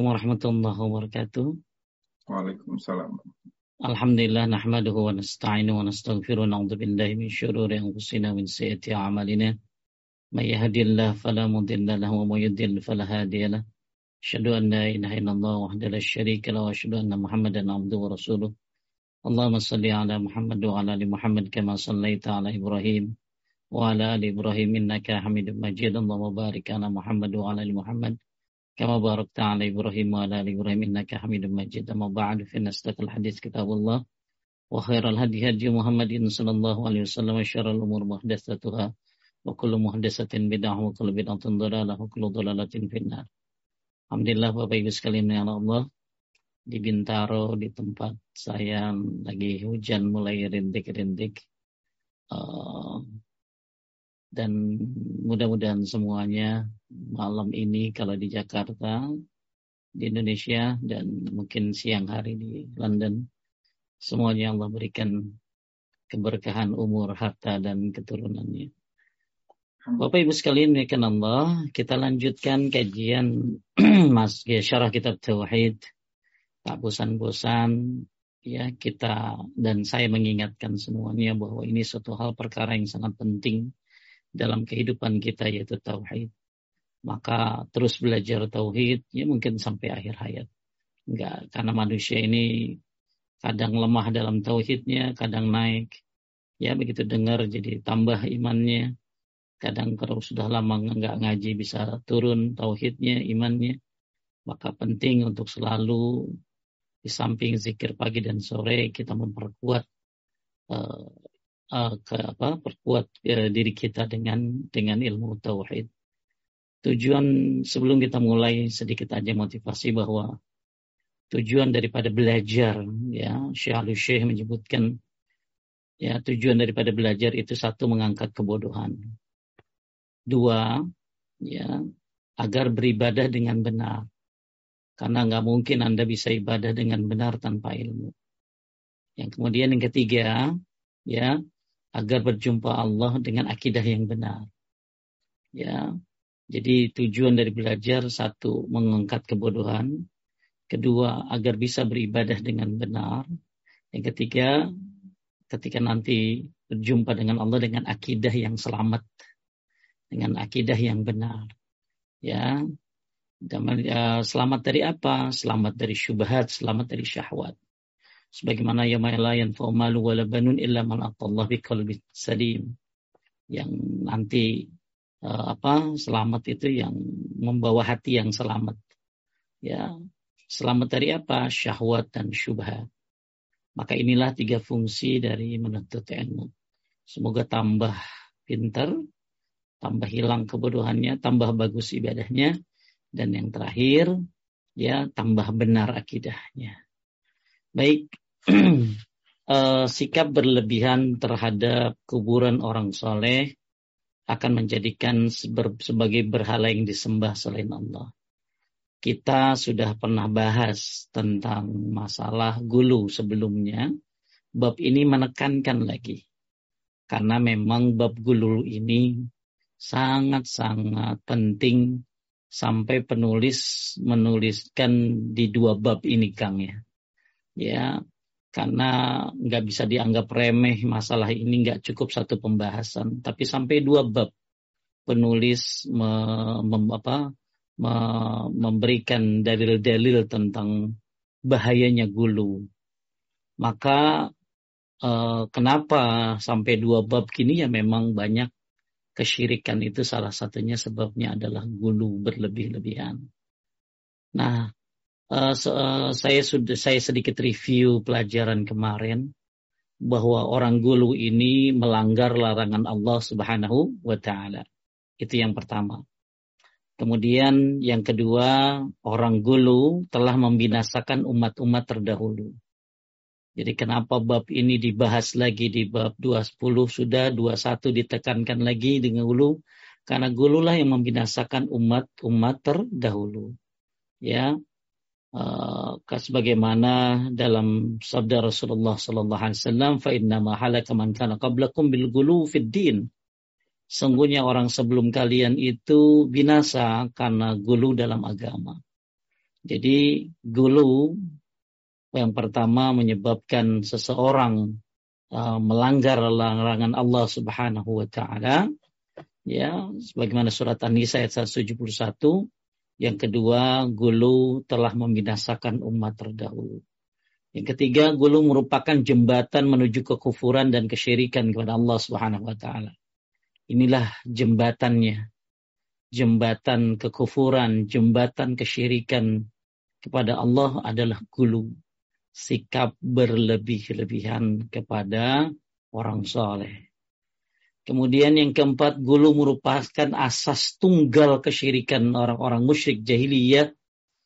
warahmatullahi wabarakatuh. Waalaikumsalam. Alhamdulillah nahmaduhu wa nasta'inu wa nastaghfiru na'udzu billahi min syururi anfusina min sayyiati a'malina. May yahdihillahu fala mudilla lahu wa may yudlil fala hadiya lahu. Asyhadu an la ilaha illallah wahdahu la syarika lahu wa asyhadu anna Muhammadan 'abduhu wa rasuluh. Allahumma salli ala Muhammad wa ala ali Muhammad kama sallaita ala Ibrahim wa ala ali Ibrahim innaka Hamidum Majid. Allahumma barik ala Muhammad wa ala ali Muhammad كما باركت على إبراهيم وعلى آل إبراهيم إنك حميد مجيد أما بعد فإن أصدق الحديث كتاب الله وخير الهدي هدي محمد صلى الله عليه وسلم وشر الأمور محدثاتها وكل محدثة بدعة وكل بدعة ضلالة وكل ضلالة في النار Alhamdulillah Bapak Ibu sekalian yang Allah di Bintaro di tempat saya lagi hujan mulai rintik-rintik uh, dan mudah-mudahan semuanya malam ini kalau di Jakarta, di Indonesia dan mungkin siang hari di London semuanya Allah berikan keberkahan umur, harta dan keturunannya. Bapak Ibu sekalian ya Allah, kita lanjutkan kajian Mas ya, syarah kitab Tauhid. Tak bosan-bosan ya kita dan saya mengingatkan semuanya bahwa ini suatu hal perkara yang sangat penting dalam kehidupan kita yaitu tauhid. Maka terus belajar tauhid ya mungkin sampai akhir hayat. Enggak, karena manusia ini kadang lemah dalam tauhidnya, kadang naik. Ya begitu dengar jadi tambah imannya. Kadang kalau sudah lama enggak ngaji bisa turun tauhidnya, imannya. Maka penting untuk selalu di samping zikir pagi dan sore kita memperkuat uh, uh, ke apa perkuat uh, diri kita dengan dengan ilmu tauhid. Tujuan sebelum kita mulai sedikit aja motivasi bahwa tujuan daripada belajar ya Syekh Syekh menyebutkan ya tujuan daripada belajar itu satu mengangkat kebodohan. Dua ya agar beribadah dengan benar. Karena nggak mungkin Anda bisa ibadah dengan benar tanpa ilmu. Yang kemudian yang ketiga, ya agar berjumpa Allah dengan akidah yang benar. Ya. Jadi tujuan dari belajar satu mengangkat kebodohan, kedua agar bisa beribadah dengan benar, yang ketiga ketika nanti berjumpa dengan Allah dengan akidah yang selamat, dengan akidah yang benar. Ya. ya selamat dari apa? Selamat dari syubhat, selamat dari syahwat sebagaimana yauma la yanfa'u malu wala banun illa man atallah biqalbin salim. Yang nanti uh, apa selamat itu yang membawa hati yang selamat. Ya selamat dari apa? Syahwat dan syubhat. Maka inilah tiga fungsi dari menuntut ilmu. Semoga tambah pintar tambah hilang kebodohannya tambah bagus ibadahnya dan yang terakhir ya tambah benar akidahnya. Baik uh, sikap berlebihan terhadap kuburan orang soleh akan menjadikan sebagai berhala yang disembah selain Allah. Kita sudah pernah bahas tentang masalah gulu sebelumnya. Bab ini menekankan lagi. Karena memang bab gulu ini sangat-sangat penting sampai penulis menuliskan di dua bab ini Kang ya. Ya, karena nggak bisa dianggap remeh masalah ini nggak cukup satu pembahasan. Tapi sampai dua bab penulis me, mem, apa, me, memberikan dalil-dalil tentang bahayanya gulu. Maka eh, kenapa sampai dua bab kini? Ya memang banyak kesyirikan itu salah satunya sebabnya adalah gulu berlebih-lebihan. Nah uh, saya sudah saya sedikit review pelajaran kemarin bahwa orang gulu ini melanggar larangan Allah Subhanahu wa taala. Itu yang pertama. Kemudian yang kedua, orang gulu telah membinasakan umat-umat terdahulu. Jadi kenapa bab ini dibahas lagi di bab 20 sudah 21 ditekankan lagi dengan gulu karena gululah yang membinasakan umat-umat terdahulu. Ya, Uh, sebagaimana dalam sabda Rasulullah sallallahu alaihi wasallam fa inna ma halaka man kana bil ghulu fid din. Sungguhnya orang sebelum kalian itu binasa karena gulu dalam agama. Jadi gulu yang pertama menyebabkan seseorang uh, melanggar larangan Allah Subhanahu wa taala. Ya sebagaimana surat An-Nisa ayat 171 yang kedua gulu telah membinasakan umat terdahulu. Yang ketiga gulu merupakan jembatan menuju kekufuran dan kesyirikan kepada Allah Subhanahu wa taala. Inilah jembatannya. Jembatan kekufuran jembatan kesyirikan kepada Allah adalah gulu, sikap berlebih-lebihan kepada orang soleh. Kemudian yang keempat, gulu merupakan asas tunggal kesyirikan orang-orang musyrik jahiliyah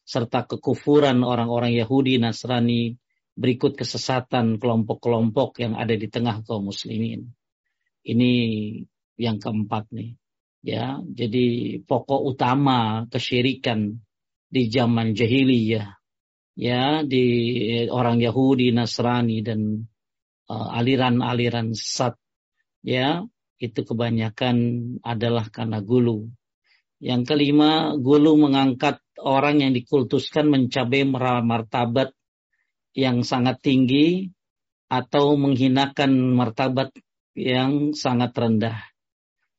serta kekufuran orang-orang Yahudi, Nasrani, berikut kesesatan kelompok-kelompok yang ada di tengah kaum muslimin. Ini yang keempat nih. Ya, jadi pokok utama kesyirikan di zaman jahiliyah ya di orang Yahudi, Nasrani dan uh, aliran-aliran uh, sat ya itu kebanyakan adalah karena gulu. Yang kelima, gulu mengangkat orang yang dikultuskan mencapai martabat yang sangat tinggi atau menghinakan martabat yang sangat rendah.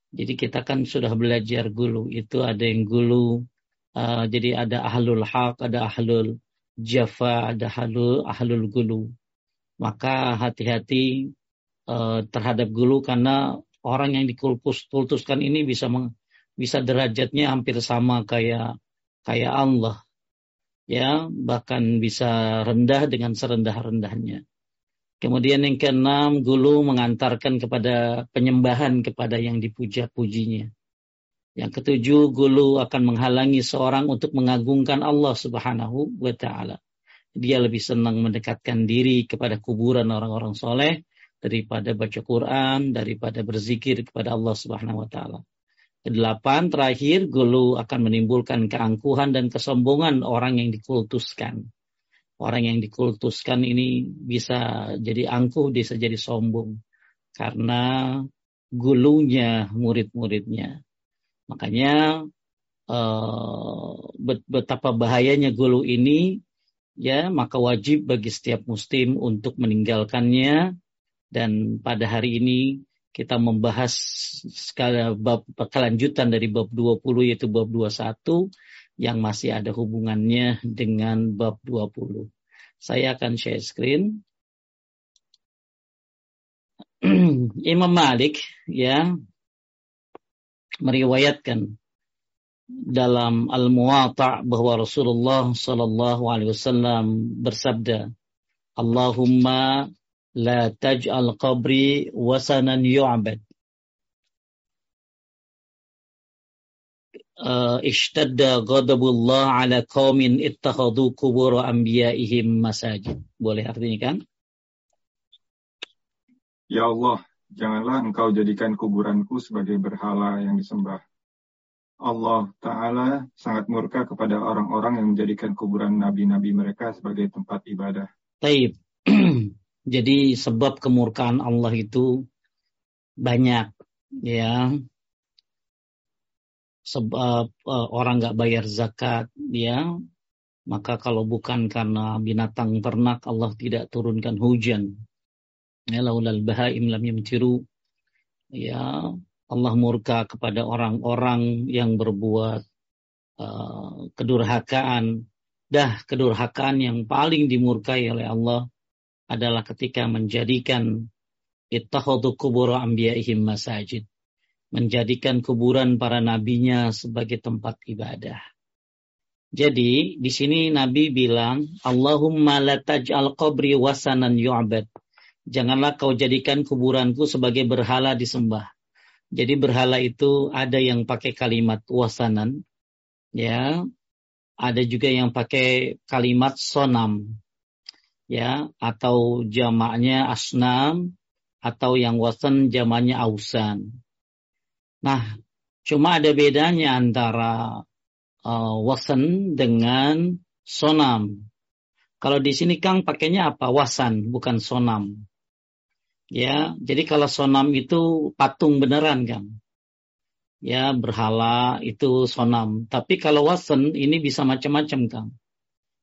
Jadi kita kan sudah belajar gulu. Itu ada yang gulu Uh, jadi ada ahlul haq, ada ahlul jafa, ada ahlul, ahlul gulu. Maka hati-hati uh, terhadap gulu karena orang yang dikultuskan ini bisa meng, bisa derajatnya hampir sama kayak kayak Allah. Ya, bahkan bisa rendah dengan serendah-rendahnya. Kemudian yang keenam, gulu mengantarkan kepada penyembahan kepada yang dipuja-pujinya. Yang ketujuh, gulu akan menghalangi seorang untuk mengagungkan Allah Subhanahu wa taala. Dia lebih senang mendekatkan diri kepada kuburan orang-orang soleh daripada baca Quran, daripada berzikir kepada Allah Subhanahu wa taala. Kedelapan, terakhir, gulu akan menimbulkan keangkuhan dan kesombongan orang yang dikultuskan. Orang yang dikultuskan ini bisa jadi angkuh, bisa jadi sombong. Karena gulunya murid-muridnya. Makanya uh, betapa bahayanya gulu ini ya maka wajib bagi setiap muslim untuk meninggalkannya dan pada hari ini kita membahas skala bab kelanjutan dari bab 20 yaitu bab 21 yang masih ada hubungannya dengan bab 20. Saya akan share screen. Imam Malik ya meriwayatkan dalam Al-Muwatta' bahwa Rasulullah sallallahu alaihi wasallam bersabda, "Allahumma la taj'al qabri wasanan yu'bad." Uh, ishtadda ghadabullah ala qaumin ittakhadhu qubur anbiya'ihim masajid. Boleh artinya kan? Ya Allah, janganlah engkau jadikan kuburanku sebagai berhala yang disembah. Allah Ta'ala sangat murka kepada orang-orang yang menjadikan kuburan nabi-nabi mereka sebagai tempat ibadah. Taib. Jadi sebab kemurkaan Allah itu banyak ya. Sebab uh, orang nggak bayar zakat ya. Maka kalau bukan karena binatang ternak Allah tidak turunkan hujan. Ya laulal bahaim lam yamtiru ya Allah murka kepada orang-orang yang berbuat uh, kedurhakaan. Dah kedurhakaan yang paling dimurkai oleh Allah adalah ketika menjadikan ittakhadhu kubur anbiya'ihim masajid menjadikan kuburan para nabinya sebagai tempat ibadah. Jadi di sini Nabi bilang, Allahumma la taj'al qabri wasanan yu'bad. Janganlah kau jadikan kuburanku sebagai berhala disembah. Jadi berhala itu ada yang pakai kalimat wasanan, ya, ada juga yang pakai kalimat sonam, ya, atau jamaknya asnam, atau yang wasan jamaknya ausan. Nah, cuma ada bedanya antara uh, wasan dengan sonam. Kalau di sini Kang pakainya apa? Wasan, bukan sonam. Ya, jadi kalau sonam itu patung beneran kan. Ya, berhala itu sonam. Tapi kalau wasen ini bisa macam-macam kan.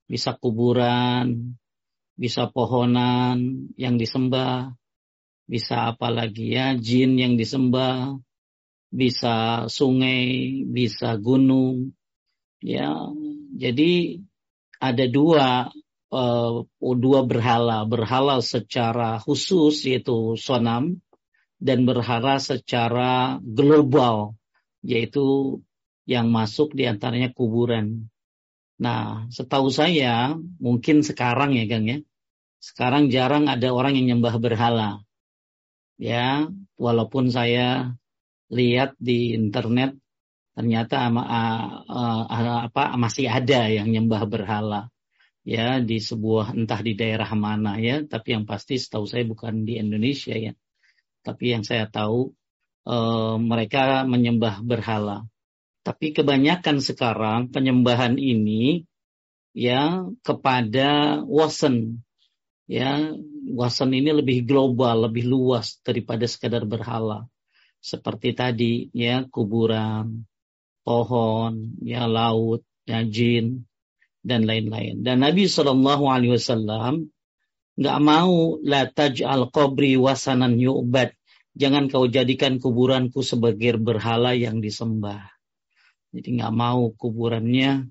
bisa kuburan, bisa pohonan yang disembah, bisa apa lagi ya, jin yang disembah, bisa sungai, bisa gunung. Ya, jadi ada dua uh, dua berhala, berhala secara khusus yaitu sonam dan berhala secara global yaitu yang masuk di antaranya kuburan. Nah, setahu saya mungkin sekarang ya Kang ya, sekarang jarang ada orang yang nyembah berhala. Ya, walaupun saya lihat di internet ternyata uh, uh, apa masih ada yang nyembah berhala. Ya di sebuah entah di daerah mana ya tapi yang pasti setahu saya bukan di Indonesia ya. Tapi yang saya tahu uh, mereka menyembah berhala tapi kebanyakan sekarang penyembahan ini ya kepada wasan ya wasan ini lebih global lebih luas daripada sekadar berhala seperti tadi ya kuburan pohon ya laut ya jin dan lain-lain. Dan Nabi Shallallahu Alaihi Wasallam nggak mau la taj'al qabri wasanan yu'bad. Jangan kau jadikan kuburanku sebagai berhala yang disembah. Jadi nggak mau kuburannya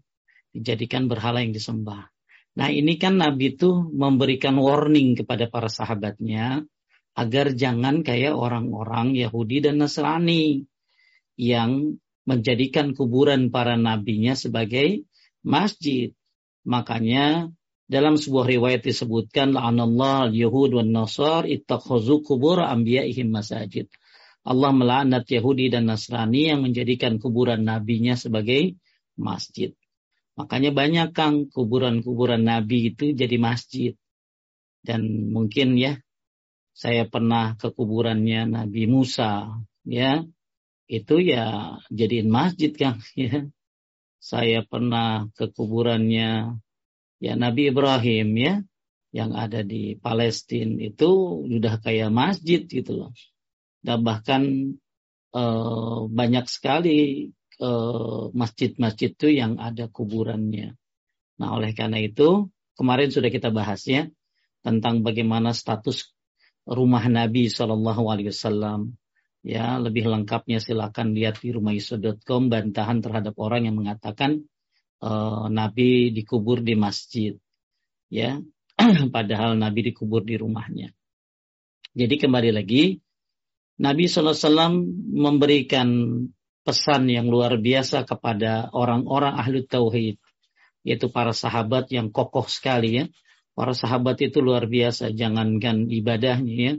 dijadikan berhala yang disembah. Nah ini kan Nabi itu memberikan warning kepada para sahabatnya agar jangan kayak orang-orang Yahudi dan Nasrani yang menjadikan kuburan para nabinya sebagai masjid. Makanya dalam sebuah riwayat disebutkan la'anallah al-yahud wan nasar ittakhazu anbiya'ihim masajid. Allah melaknat Yahudi dan Nasrani yang menjadikan kuburan nabinya sebagai masjid. Makanya banyak Kang kuburan-kuburan nabi itu jadi masjid. Dan mungkin ya saya pernah ke kuburannya Nabi Musa ya. Itu ya jadiin masjid Kang ya saya pernah ke kuburannya ya Nabi Ibrahim ya yang ada di Palestina itu sudah kayak masjid gitu loh. Dan bahkan eh, banyak sekali eh, masjid-masjid itu yang ada kuburannya. Nah, oleh karena itu kemarin sudah kita bahas ya tentang bagaimana status rumah Nabi Shallallahu Alaihi Wasallam Ya, lebih lengkapnya silakan lihat di rumahisa.com bantahan terhadap orang yang mengatakan uh, Nabi dikubur di masjid. Ya, padahal Nabi dikubur di rumahnya. Jadi kembali lagi, Nabi SAW memberikan pesan yang luar biasa kepada orang-orang ahli tauhid, yaitu para sahabat yang kokoh sekali ya. Para sahabat itu luar biasa, jangankan ibadahnya ya,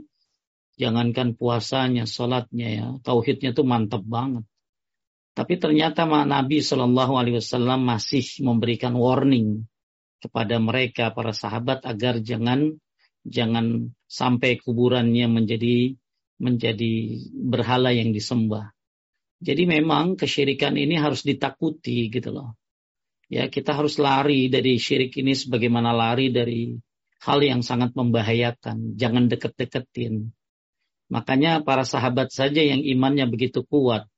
Jangankan puasanya, sholatnya ya, tauhidnya tuh mantap banget. Tapi ternyata Nabi Shallallahu Alaihi Wasallam masih memberikan warning kepada mereka para sahabat agar jangan jangan sampai kuburannya menjadi menjadi berhala yang disembah. Jadi memang kesyirikan ini harus ditakuti gitu loh. Ya, kita harus lari dari syirik ini sebagaimana lari dari hal yang sangat membahayakan. Jangan deket-deketin. Makanya para sahabat saja yang imannya begitu kuat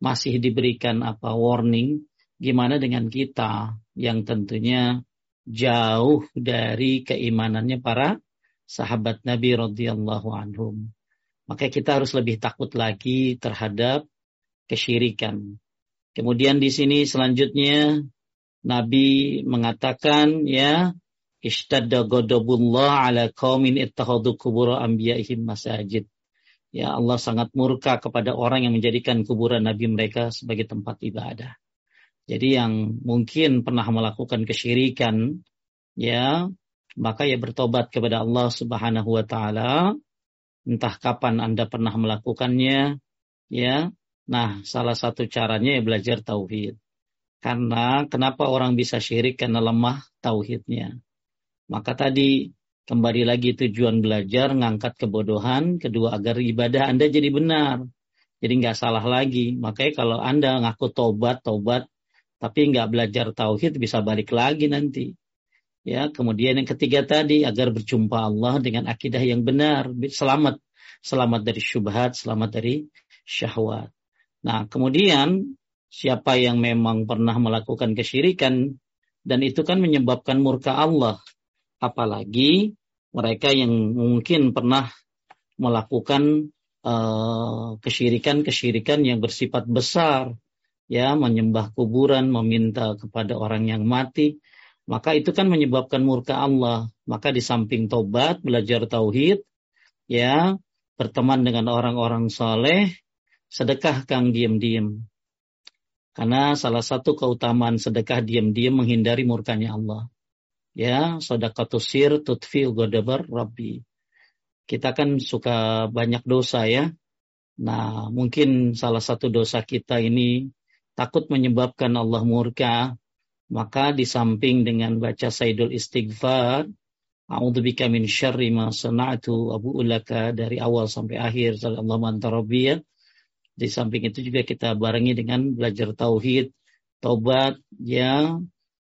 masih diberikan apa warning gimana dengan kita yang tentunya jauh dari keimanannya para sahabat Nabi radhiyallahu anhum. Maka kita harus lebih takut lagi terhadap kesyirikan. Kemudian di sini selanjutnya Nabi mengatakan ya ishtadda ghadabullah ala qaumin ittakhadhu qubur anbiya'ihim masajid ya Allah sangat murka kepada orang yang menjadikan kuburan nabi mereka sebagai tempat ibadah. Jadi yang mungkin pernah melakukan kesyirikan ya maka ya bertobat kepada Allah Subhanahu wa taala entah kapan Anda pernah melakukannya ya. Nah, salah satu caranya ya belajar tauhid. Karena kenapa orang bisa syirik karena lemah tauhidnya. Maka tadi Kembali lagi tujuan belajar, ngangkat kebodohan. Kedua, agar ibadah Anda jadi benar. Jadi nggak salah lagi. Makanya kalau Anda ngaku tobat, tobat, tapi nggak belajar tauhid bisa balik lagi nanti. Ya, kemudian yang ketiga tadi agar berjumpa Allah dengan akidah yang benar, selamat, selamat dari syubhat, selamat dari syahwat. Nah, kemudian siapa yang memang pernah melakukan kesyirikan dan itu kan menyebabkan murka Allah. Apalagi mereka yang mungkin pernah melakukan uh, kesyirikan-kesyirikan yang bersifat besar, ya menyembah kuburan, meminta kepada orang yang mati, maka itu kan menyebabkan murka Allah. Maka di samping tobat, belajar tauhid, ya berteman dengan orang-orang soleh, sedekah kang diam-diam. Karena salah satu keutamaan sedekah diam-diam menghindari murkanya Allah. Ya, sedekatus sir tutfi ugadabar rabbi. Kita kan suka banyak dosa ya. Nah, mungkin salah satu dosa kita ini takut menyebabkan Allah murka. Maka di samping dengan baca Sayyidul Istighfar, A'udzubika min syarri ma sana'tu abu ulaka dari awal sampai akhir sallallahu alaihi di samping itu juga kita barengi dengan belajar tauhid, taubat, ya,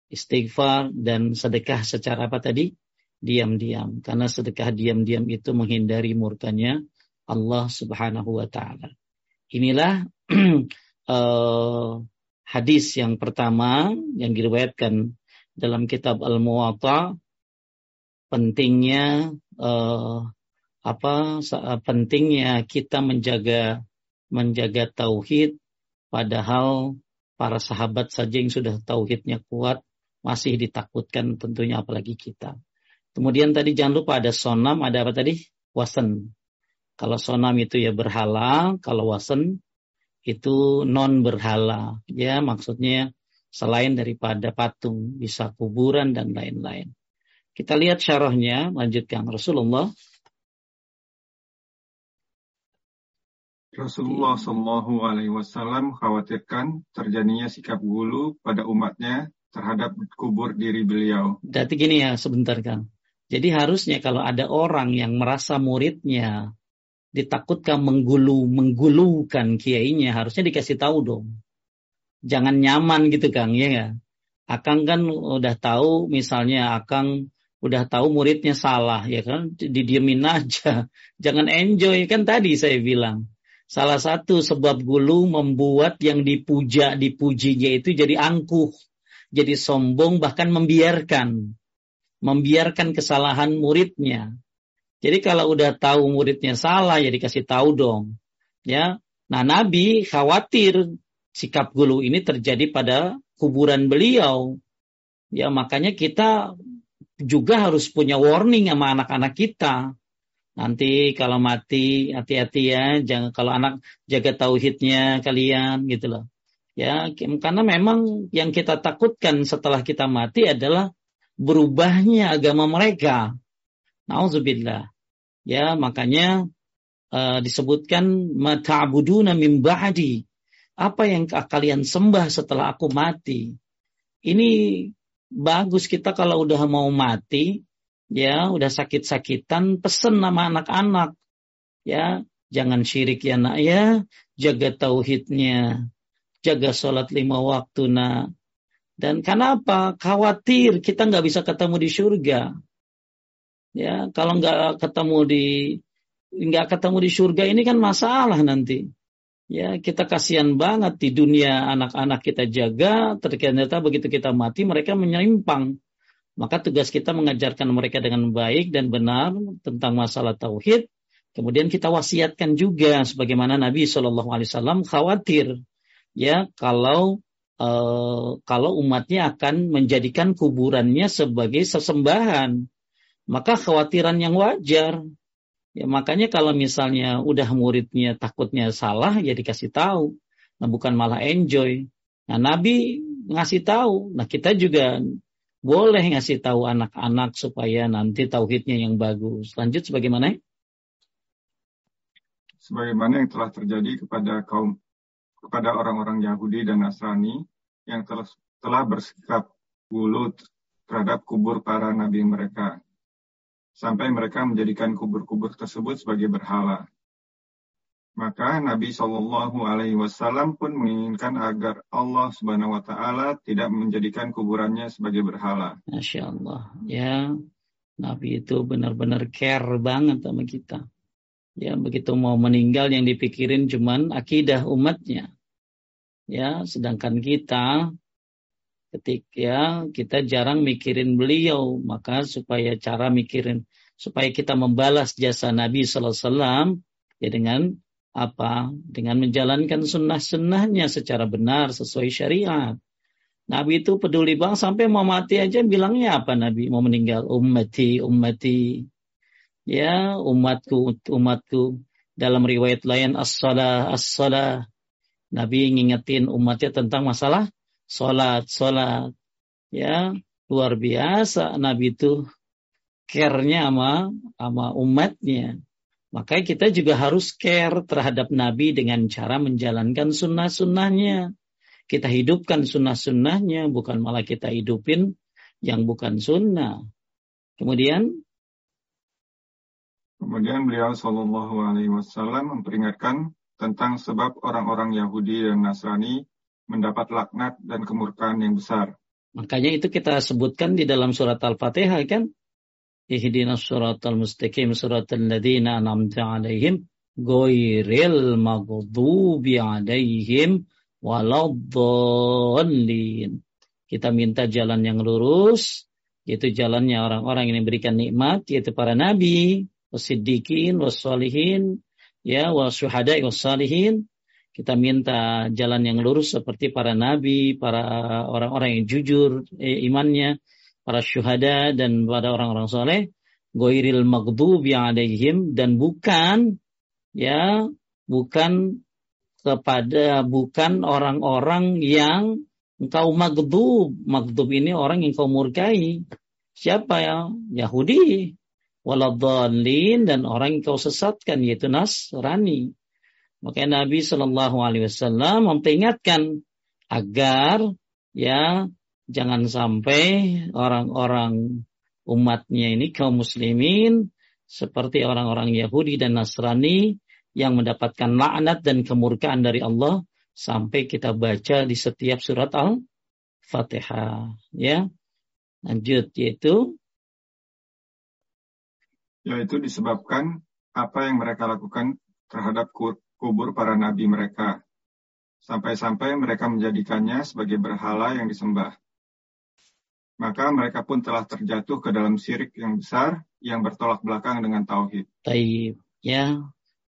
istighfar dan sedekah secara apa tadi? Diam-diam. Karena sedekah diam-diam itu menghindari murkanya Allah Subhanahu wa taala. Inilah uh, hadis yang pertama yang diriwayatkan dalam kitab Al-Muwatta pentingnya uh, apa pentingnya kita menjaga menjaga tauhid padahal para sahabat saja yang sudah tauhidnya kuat masih ditakutkan tentunya apalagi kita. Kemudian tadi jangan lupa ada sonam, ada apa tadi? Wasen. Kalau sonam itu ya berhala, kalau wasen itu non berhala. Ya maksudnya selain daripada patung, bisa kuburan dan lain-lain. Kita lihat syarahnya, lanjutkan Rasulullah Rasulullah Shallallahu Alaihi Wasallam khawatirkan terjadinya sikap gulu pada umatnya terhadap kubur diri beliau. Jadi gini ya sebentar kan. Jadi harusnya kalau ada orang yang merasa muridnya ditakutkan menggulu menggulukan kiainya harusnya dikasih tahu dong. Jangan nyaman gitu Kang ya ya. Akang kan udah tahu misalnya Akang udah tahu muridnya salah ya kan didiemin aja. Jangan enjoy kan tadi saya bilang Salah satu sebab gulu membuat yang dipuja, dipujinya itu jadi angkuh, jadi sombong, bahkan membiarkan. Membiarkan kesalahan muridnya. Jadi kalau udah tahu muridnya salah, ya dikasih tahu dong. Ya, Nah Nabi khawatir sikap gulu ini terjadi pada kuburan beliau. Ya makanya kita juga harus punya warning sama anak-anak kita. Nanti kalau mati hati-hati ya, jangan kalau anak jaga tauhidnya kalian gitu loh. Ya, karena memang yang kita takutkan setelah kita mati adalah berubahnya agama mereka. Nauzubillah. Ya, makanya uh, disebutkan mata'buduna min ba'di. Apa yang kalian sembah setelah aku mati? Ini bagus kita kalau udah mau mati, ya udah sakit-sakitan pesen nama anak-anak. Ya jangan syirik ya nak ya. Jaga tauhidnya. Jaga sholat lima waktu nak. Dan kenapa? Khawatir kita nggak bisa ketemu di surga ya kalau nggak ketemu di nggak ketemu di surga ini kan masalah nanti. Ya kita kasihan banget di dunia anak-anak kita jaga ternyata begitu kita mati mereka menyimpang. Maka tugas kita mengajarkan mereka dengan baik dan benar tentang masalah tauhid. Kemudian kita wasiatkan juga sebagaimana Nabi Shallallahu Alaihi Wasallam khawatir ya kalau uh, kalau umatnya akan menjadikan kuburannya sebagai sesembahan, maka khawatiran yang wajar. Ya makanya kalau misalnya udah muridnya takutnya salah ya dikasih tahu. Nah bukan malah enjoy. Nah Nabi ngasih tahu. Nah kita juga boleh ngasih tahu anak-anak supaya nanti tauhidnya yang bagus. Lanjut sebagaimana? Sebagaimana yang telah terjadi kepada kaum kepada orang-orang Yahudi dan Nasrani yang telah, telah bersikap gulut terhadap kubur para nabi mereka sampai mereka menjadikan kubur-kubur tersebut sebagai berhala. Maka Nabi Shallallahu Alaihi Wasallam pun menginginkan agar Allah Subhanahu Wa Taala tidak menjadikan kuburannya sebagai berhala. Masya Allah, ya Nabi itu benar-benar care banget sama kita. Ya begitu mau meninggal yang dipikirin cuman akidah umatnya. Ya sedangkan kita ketika ya, kita jarang mikirin beliau, maka supaya cara mikirin supaya kita membalas jasa Nabi Sallallahu Alaihi Wasallam ya dengan apa? Dengan menjalankan sunnah-sunnahnya secara benar sesuai syariat. Nabi itu peduli banget sampai mau mati aja bilangnya apa Nabi mau meninggal ummati ummati ya umatku umatku dalam riwayat lain as-salah as-salah Nabi ngingetin umatnya tentang masalah salat salat ya luar biasa. Nabi itu care-nya sama sama umatnya. Maka kita juga harus care terhadap Nabi dengan cara menjalankan sunnah-sunnahnya. Kita hidupkan sunnah-sunnahnya, bukan malah kita hidupin yang bukan sunnah. Kemudian? Kemudian beliau Shallallahu Alaihi Wasallam memperingatkan tentang sebab orang-orang Yahudi dan Nasrani mendapat laknat dan kemurkaan yang besar. Makanya itu kita sebutkan di dalam surat Al-Fatihah kan. Ihdinas suratal mustaqim suratal ladina an'amta alaihim ghairil maghdubi alaihim waladhdallin. Kita minta jalan yang lurus, yaitu jalannya orang-orang yang diberikan nikmat, yaitu para nabi, wasiddiqin, wassalihin, ya, wasyuhada, wassalihin. Kita minta jalan yang lurus seperti para nabi, para orang-orang yang jujur eh, imannya, para syuhada dan pada orang-orang soleh. Goiril magdubi alaihim dan bukan ya bukan kepada bukan orang-orang yang engkau magdub. Magdub ini orang yang kau murkai. Siapa ya? Yahudi. Waladhalin dan orang yang kau sesatkan yaitu Nasrani. Maka Nabi Shallallahu Alaihi Wasallam memperingatkan agar ya jangan sampai orang-orang umatnya ini kaum muslimin seperti orang-orang Yahudi dan Nasrani yang mendapatkan laknat dan kemurkaan dari Allah sampai kita baca di setiap surat Al-Fatihah ya. Lanjut yaitu yaitu disebabkan apa yang mereka lakukan terhadap kubur para nabi mereka sampai-sampai mereka menjadikannya sebagai berhala yang disembah. Maka mereka pun telah terjatuh ke dalam syirik yang besar yang bertolak belakang dengan tauhid. Taib, ya.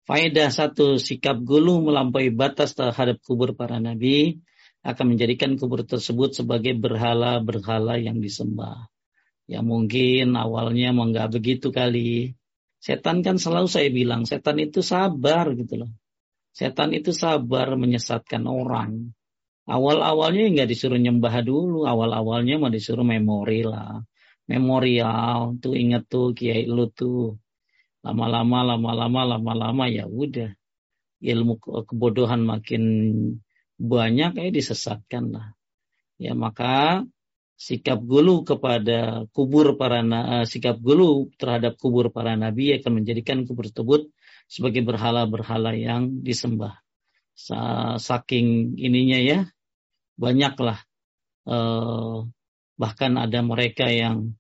Faedah satu, sikap gulu melampaui batas terhadap kubur para nabi akan menjadikan kubur tersebut sebagai berhala-berhala yang disembah. Ya mungkin awalnya mau nggak begitu kali. Setan kan selalu saya bilang, setan itu sabar gitu loh. Setan itu sabar menyesatkan orang. Awal-awalnya nggak disuruh nyembah dulu, awal-awalnya mau disuruh memori lah. Memorial, tuh inget tuh kiai lu tuh lama-lama lama-lama lama-lama ya udah ilmu kebodohan makin banyak ya disesatkan lah ya maka sikap gulu kepada kubur para uh, sikap gulu terhadap kubur para nabi akan menjadikan kubur tersebut sebagai berhala-berhala yang disembah. Saking ininya ya banyaklah uh, bahkan ada mereka yang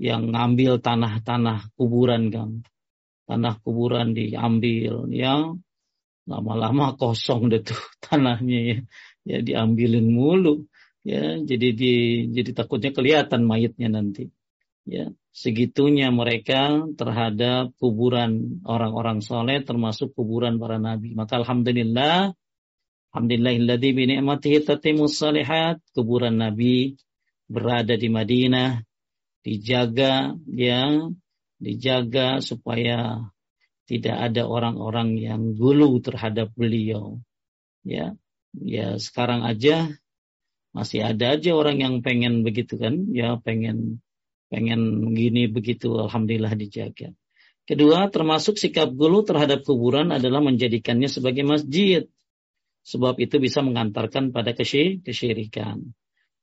yang ngambil tanah-tanah kuburan kan tanah kuburan diambil ya lama-lama kosong deh tuh tanahnya ya. Ya diambilin mulu ya. Jadi di jadi takutnya kelihatan mayatnya nanti ya segitunya mereka terhadap kuburan orang-orang soleh termasuk kuburan para nabi maka alhamdulillah alhamdulillahilladzi bi ni'matihi tatimmus salihat kuburan nabi berada di Madinah dijaga ya dijaga supaya tidak ada orang-orang yang gulu terhadap beliau. Ya, ya sekarang aja masih ada aja orang yang pengen begitu kan, ya pengen pengen gini begitu, alhamdulillah dijaga. Kedua, termasuk sikap gulu terhadap kuburan adalah menjadikannya sebagai masjid. Sebab itu bisa mengantarkan pada kesyirikan.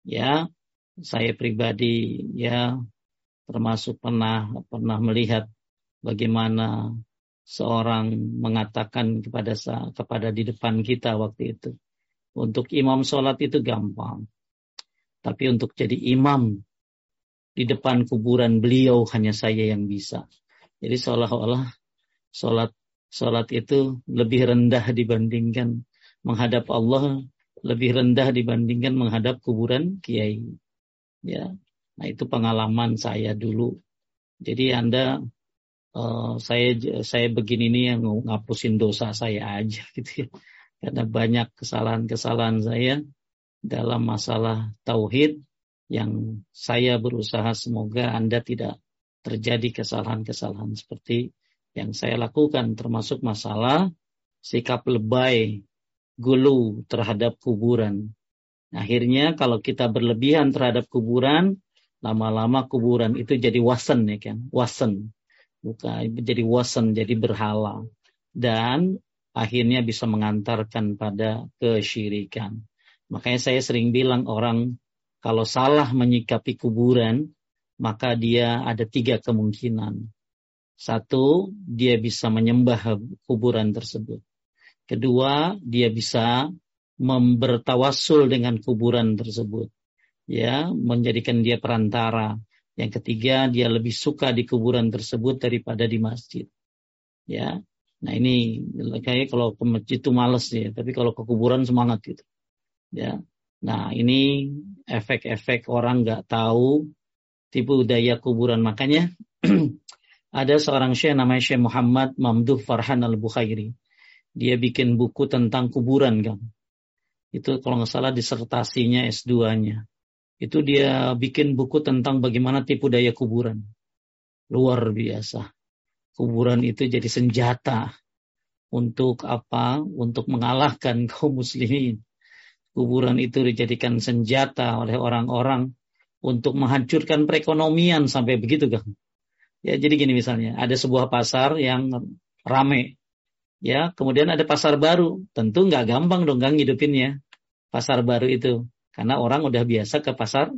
Ya, saya pribadi ya termasuk pernah pernah melihat bagaimana seorang mengatakan kepada kepada di depan kita waktu itu untuk imam sholat itu gampang tapi untuk jadi imam di depan kuburan beliau hanya saya yang bisa jadi seolah-olah sholat sholat itu lebih rendah dibandingkan menghadap Allah lebih rendah dibandingkan menghadap kuburan kiai. Ya, nah itu pengalaman saya dulu. Jadi anda uh, saya saya begini nih yang ngapusin dosa saya aja gitu ya. Karena banyak kesalahan-kesalahan saya dalam masalah tauhid yang saya berusaha semoga Anda tidak terjadi kesalahan-kesalahan seperti yang saya lakukan termasuk masalah sikap lebay gulu terhadap kuburan. Akhirnya kalau kita berlebihan terhadap kuburan, lama-lama kuburan itu jadi wasen ya kan, wasen. Bukan jadi wasen, jadi berhala. Dan akhirnya bisa mengantarkan pada kesyirikan. Makanya saya sering bilang orang kalau salah menyikapi kuburan, maka dia ada tiga kemungkinan. Satu, dia bisa menyembah kuburan tersebut. Kedua, dia bisa membertawasul dengan kuburan tersebut ya menjadikan dia perantara. Yang ketiga, dia lebih suka di kuburan tersebut daripada di masjid. Ya. Nah, ini kayak kalau ke masjid itu males ya, tapi kalau ke kuburan semangat gitu. Ya. Nah, ini efek-efek orang nggak tahu tipu daya kuburan. Makanya ada seorang syekh namanya Syekh Muhammad Mamduh Farhan Al-Bukhairi. Dia bikin buku tentang kuburan kan. Itu kalau nggak salah disertasinya S2-nya itu dia bikin buku tentang bagaimana tipu daya kuburan. Luar biasa. Kuburan itu jadi senjata untuk apa? Untuk mengalahkan kaum muslimin. Kuburan itu dijadikan senjata oleh orang-orang untuk menghancurkan perekonomian sampai begitu kan. Ya, jadi gini misalnya, ada sebuah pasar yang rame. Ya, kemudian ada pasar baru. Tentu nggak gampang dong kan hidupinnya. Pasar baru itu karena orang udah biasa ke pasar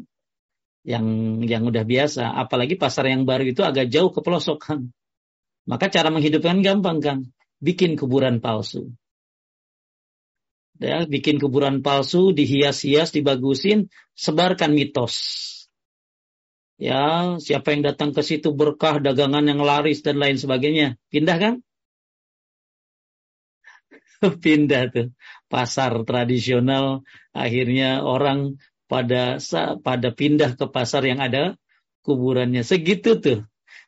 yang yang udah biasa. Apalagi pasar yang baru itu agak jauh ke pelosok kan. Maka cara menghidupkan gampang kan. Bikin kuburan palsu. Ya, bikin kuburan palsu, dihias-hias, dibagusin, sebarkan mitos. Ya, siapa yang datang ke situ berkah, dagangan yang laris dan lain sebagainya. Pindah kan? Pindah tuh pasar tradisional akhirnya orang pada pada pindah ke pasar yang ada kuburannya segitu tuh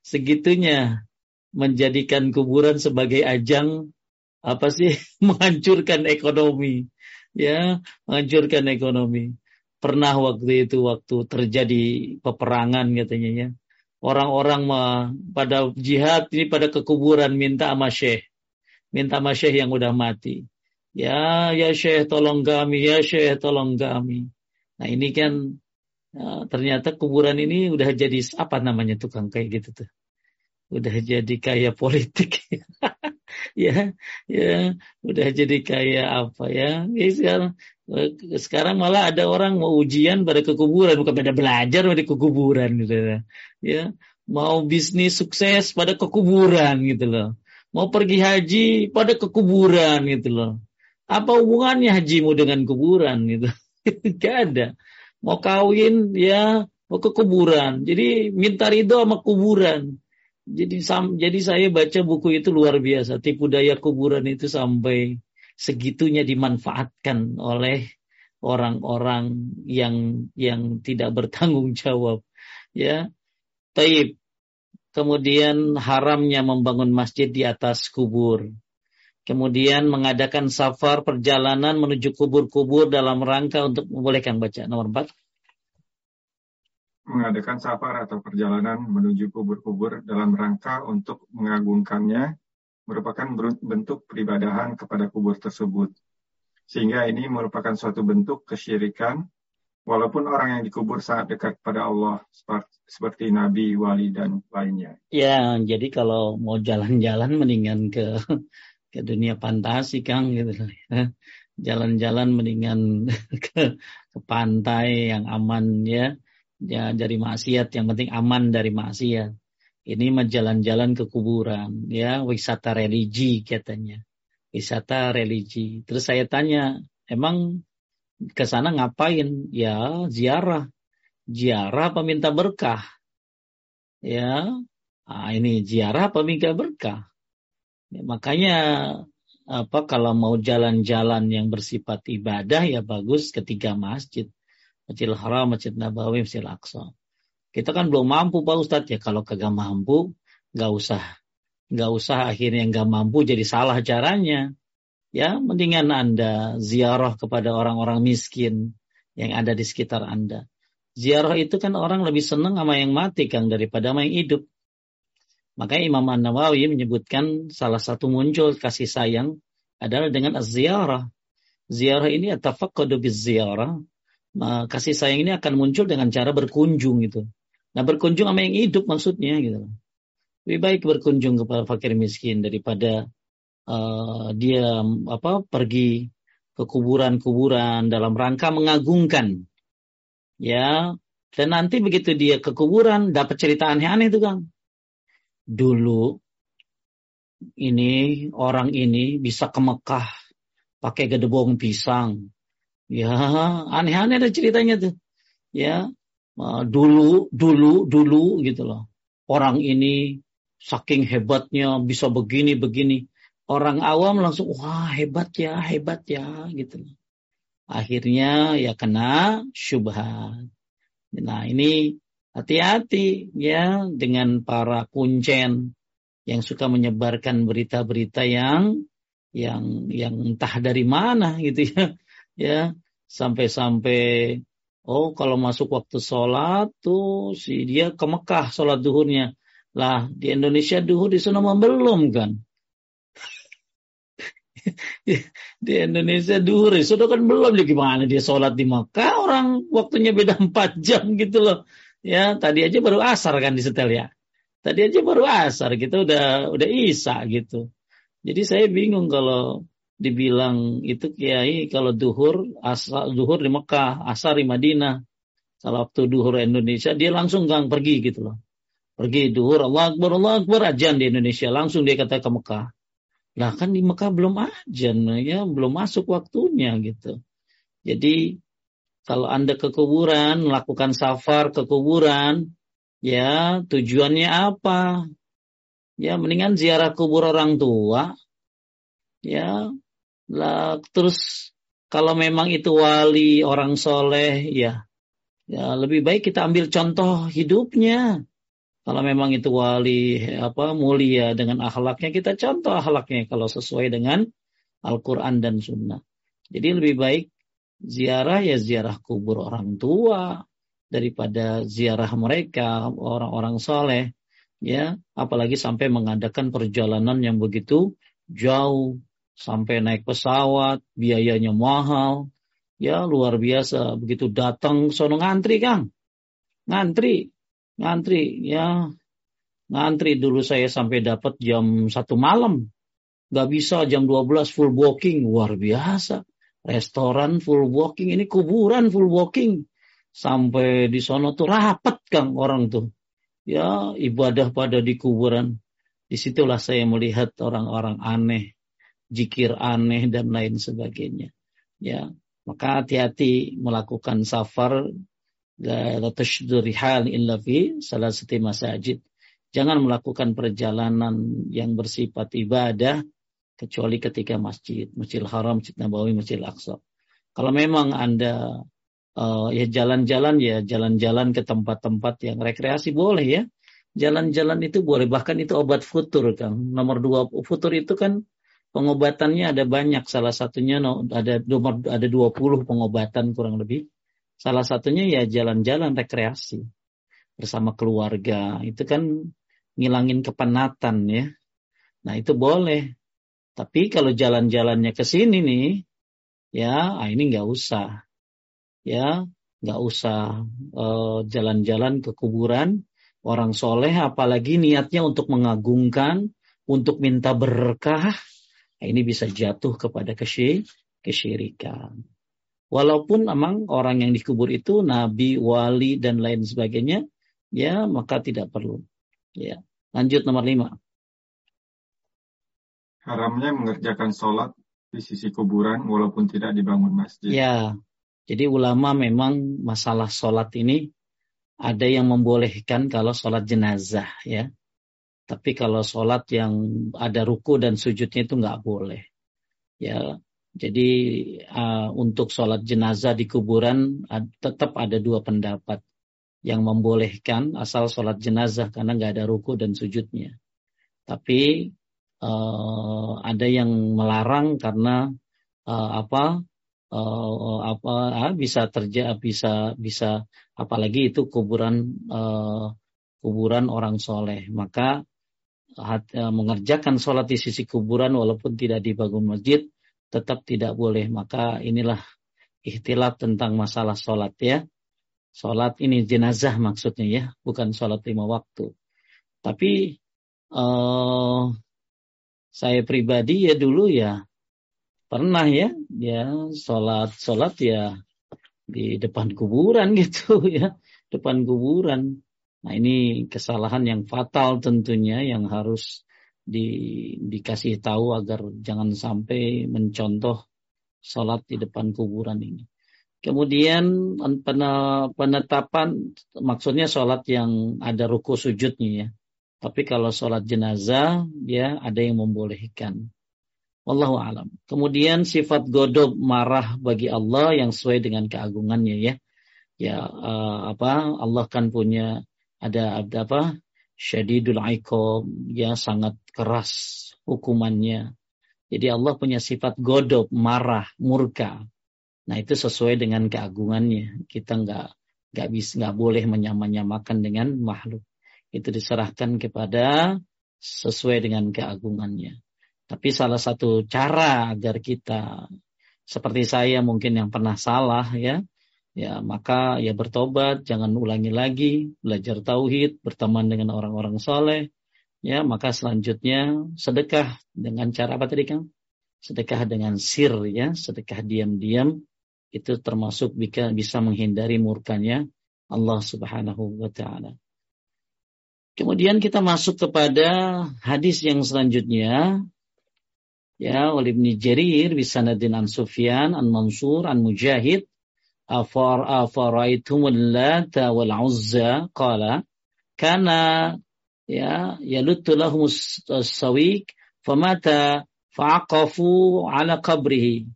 segitunya menjadikan kuburan sebagai ajang apa sih? Menghancurkan ekonomi. Ya menghancurkan ekonomi. Pernah waktu itu waktu terjadi peperangan katanya ya. Orang-orang pada jihad ini pada kekuburan minta sama syekh minta sama syekh yang udah mati. Ya, ya Syekh tolong kami, ya Syekh tolong kami. Nah ini kan ya, ternyata kuburan ini udah jadi apa namanya tukang kayak gitu tuh. Udah jadi kayak politik. Ya, ya, udah jadi kayak apa ya. ya sekarang, sekarang malah ada orang mau ujian pada kekuburan, bukan pada belajar pada kekuburan gitu ya. ya. Mau bisnis sukses pada kekuburan gitu loh. Mau pergi haji pada kekuburan gitu loh apa hubungannya hajimu dengan kuburan gitu? Gak ada. Mau kawin ya mau ke kuburan. Jadi minta ridho sama kuburan. Jadi sam, jadi saya baca buku itu luar biasa. Tipu daya kuburan itu sampai segitunya dimanfaatkan oleh orang-orang yang yang tidak bertanggung jawab. Ya, taib. Kemudian haramnya membangun masjid di atas kubur kemudian mengadakan safar perjalanan menuju kubur-kubur dalam rangka untuk membolehkan baca nomor 4 mengadakan safar atau perjalanan menuju kubur-kubur dalam rangka untuk mengagungkannya merupakan bentuk peribadahan kepada kubur tersebut. Sehingga ini merupakan suatu bentuk kesyirikan walaupun orang yang dikubur sangat dekat pada Allah seperti nabi, wali dan lainnya. Ya, jadi kalau mau jalan-jalan mendingan ke ke dunia fantasi Kang gitu jalan-jalan mendingan ke, ke pantai yang aman ya ya dari maksiat. Yang penting aman dari maksiat. Ini mah jalan-jalan ke kuburan ya. Wisata religi katanya. Wisata religi. Terus saya tanya emang ke sana ngapain? Ya ziarah. Ziarah peminta berkah? Ya ah, ini ziarah peminta berkah? Ya, makanya apa kalau mau jalan-jalan yang bersifat ibadah ya bagus ketiga masjid. Masjidil Haram, Masjid Nabawi, Masjid Aqsa. Kita kan belum mampu Pak Ustadz ya kalau kagak mampu nggak usah nggak usah akhirnya nggak mampu jadi salah caranya. Ya mendingan Anda ziarah kepada orang-orang miskin yang ada di sekitar Anda. Ziarah itu kan orang lebih senang sama yang mati Kang daripada sama yang hidup. Makanya Imam An-Nawawi menyebutkan salah satu muncul kasih sayang adalah dengan ziarah. Ziarah ini atafaqqadu ziarah. Kasih sayang ini akan muncul dengan cara berkunjung gitu. Nah berkunjung sama yang hidup maksudnya gitu. Lebih baik berkunjung kepada fakir miskin daripada uh, dia apa pergi ke kuburan-kuburan dalam rangka mengagungkan. Ya, dan nanti begitu dia ke kuburan dapat cerita aneh-aneh itu Kang dulu ini orang ini bisa ke Mekah pakai gedebong pisang. Ya, aneh-aneh ada ceritanya tuh. Ya, dulu, dulu, dulu gitu loh. Orang ini saking hebatnya bisa begini, begini. Orang awam langsung, wah hebat ya, hebat ya, gitu loh. Akhirnya ya kena syubhat. Nah ini Hati-hati ya dengan para kuncen yang suka menyebarkan berita-berita yang yang yang entah dari mana gitu ya. Ya, sampai-sampai oh kalau masuk waktu sholat tuh si dia ke Mekah sholat duhurnya. Lah di Indonesia duhur di sana belum kan. di Indonesia duhur itu kan belum jadi gimana dia sholat di Mekah orang waktunya beda 4 jam gitu loh Ya, tadi aja baru asar kan di setel ya. Tadi aja baru asar, kita udah udah isa gitu. Jadi saya bingung kalau dibilang itu kiai kalau duhur asar duhur di Mekah, asar di Madinah. Kalau waktu duhur Indonesia dia langsung gang pergi gitu loh. Pergi duhur Allah Akbar Allah Akbar ajan di Indonesia langsung dia kata ke Mekah. Lah kan di Mekah belum ajan ya, belum masuk waktunya gitu. Jadi kalau Anda ke kuburan, melakukan safar ke kuburan, ya tujuannya apa? Ya mendingan ziarah kubur orang tua. Ya, lah, terus kalau memang itu wali orang soleh, ya, ya lebih baik kita ambil contoh hidupnya. Kalau memang itu wali apa mulia dengan akhlaknya, kita contoh akhlaknya kalau sesuai dengan Al-Quran dan Sunnah. Jadi lebih baik ziarah ya ziarah kubur orang tua daripada ziarah mereka orang-orang soleh ya apalagi sampai mengadakan perjalanan yang begitu jauh sampai naik pesawat biayanya mahal. Ya luar biasa. Begitu datang sono ngantri kang. Ngantri. Ngantri ya. Ngantri dulu saya sampai dapat jam satu malam. Nggak bisa jam 12 full booking luar biasa. Restoran full walking, ini kuburan full walking. Sampai di sono tuh rapat Kang orang tuh. Ya ibadah pada di kuburan. Di situlah saya melihat orang-orang aneh, jikir aneh dan lain sebagainya. Ya, maka hati-hati melakukan safar la tashdurihal illa fi salah satu masajid. Jangan melakukan perjalanan yang bersifat ibadah kecuali ketika masjid, Masjidil Haram, Masjid Nabawi, Masjidil Aqsa. Kalau memang Anda uh, ya jalan-jalan ya jalan-jalan ke tempat-tempat yang rekreasi boleh ya. Jalan-jalan itu boleh bahkan itu obat futur kan. Nomor dua futur itu kan pengobatannya ada banyak. Salah satunya ada nomor ada 20 pengobatan kurang lebih. Salah satunya ya jalan-jalan rekreasi bersama keluarga. Itu kan ngilangin kepenatan ya. Nah itu boleh. Tapi kalau jalan-jalannya ke sini nih, ya ah, ini nggak usah, ya nggak usah eh, jalan-jalan uh, ke kuburan orang soleh, apalagi niatnya untuk mengagungkan, untuk minta berkah, nah, ini bisa jatuh kepada kesyirikan. Walaupun memang orang yang dikubur itu nabi, wali dan lain sebagainya, ya maka tidak perlu. Ya, lanjut nomor lima haramnya mengerjakan sholat di sisi kuburan walaupun tidak dibangun masjid. Ya, jadi ulama memang masalah sholat ini ada yang membolehkan kalau sholat jenazah ya. Tapi kalau sholat yang ada ruku dan sujudnya itu nggak boleh. Ya, jadi uh, untuk sholat jenazah di kuburan uh, tetap ada dua pendapat yang membolehkan asal sholat jenazah karena nggak ada ruku dan sujudnya. Tapi uh, ada yang melarang karena uh, apa uh, apa uh, bisa terjadi bisa bisa apalagi itu kuburan uh, kuburan orang soleh maka mengerjakan sholat di sisi kuburan walaupun tidak dibangun masjid tetap tidak boleh. Maka inilah ikhtilaf tentang masalah sholat ya. Sholat ini jenazah maksudnya ya, bukan sholat lima waktu. Tapi uh, saya pribadi ya dulu ya pernah ya, ya sholat sholat ya di depan kuburan gitu ya, depan kuburan. Nah ini kesalahan yang fatal tentunya yang harus di, dikasih tahu agar jangan sampai mencontoh sholat di depan kuburan ini. Kemudian penetapan maksudnya sholat yang ada ruku sujudnya ya. Tapi kalau sholat jenazah dia ada yang membolehkan. Wallahu alam. Kemudian sifat godop marah bagi Allah yang sesuai dengan keagungannya ya. Ya uh, apa Allah kan punya ada, ada apa syadidul iqab ya sangat keras hukumannya. Jadi Allah punya sifat godop, marah, murka. Nah itu sesuai dengan keagungannya. Kita nggak nggak bisa nggak boleh menyamakan dengan makhluk. Itu diserahkan kepada sesuai dengan keagungannya. Tapi salah satu cara agar kita seperti saya mungkin yang pernah salah ya, ya maka ya bertobat, jangan ulangi lagi, belajar tauhid, berteman dengan orang-orang soleh, ya maka selanjutnya sedekah dengan cara apa tadi kang? Sedekah dengan sir ya, sedekah diam-diam itu termasuk bisa menghindari murkanya Allah Subhanahu wa taala. Kemudian kita masuk kepada hadis yang selanjutnya ya oleh Ibnu Jarir bisanadin an Sufyan an Mansur an Mujahid afaraitumul lata wal uzza qala kana ya yaluttu lahum sawiq famata fa'aqafu ala qabrihi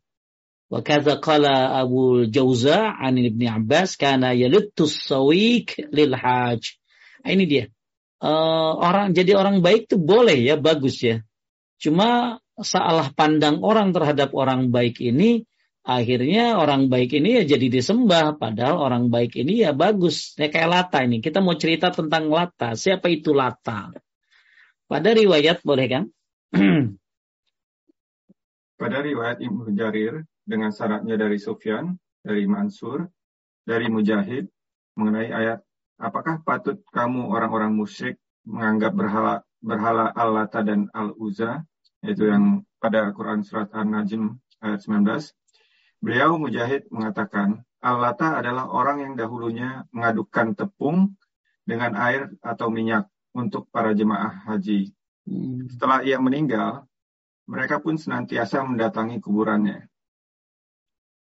wa kadza qala Abu Jauza an Ibn Abbas kana yaluttu sawiq lil haj ini dia. Uh, orang jadi orang baik itu boleh ya bagus ya. Cuma salah pandang orang terhadap orang baik ini akhirnya orang baik ini ya jadi disembah padahal orang baik ini ya bagus. Ya kayak Lata ini. Kita mau cerita tentang Lata. Siapa itu Lata? Pada riwayat boleh kan? Pada riwayat Ibnu Jarir dengan syaratnya dari Sufyan dari Mansur dari Mujahid mengenai ayat apakah patut kamu orang-orang musyrik menganggap berhala berhala Al-Lata dan Al-Uzza? Yaitu yang pada Quran surat An-Najm ayat 19 Beliau Mujahid mengatakan, Al-Lata adalah orang yang dahulunya mengadukkan tepung dengan air atau minyak untuk para jemaah haji. Hmm. Setelah ia meninggal, mereka pun senantiasa mendatangi kuburannya.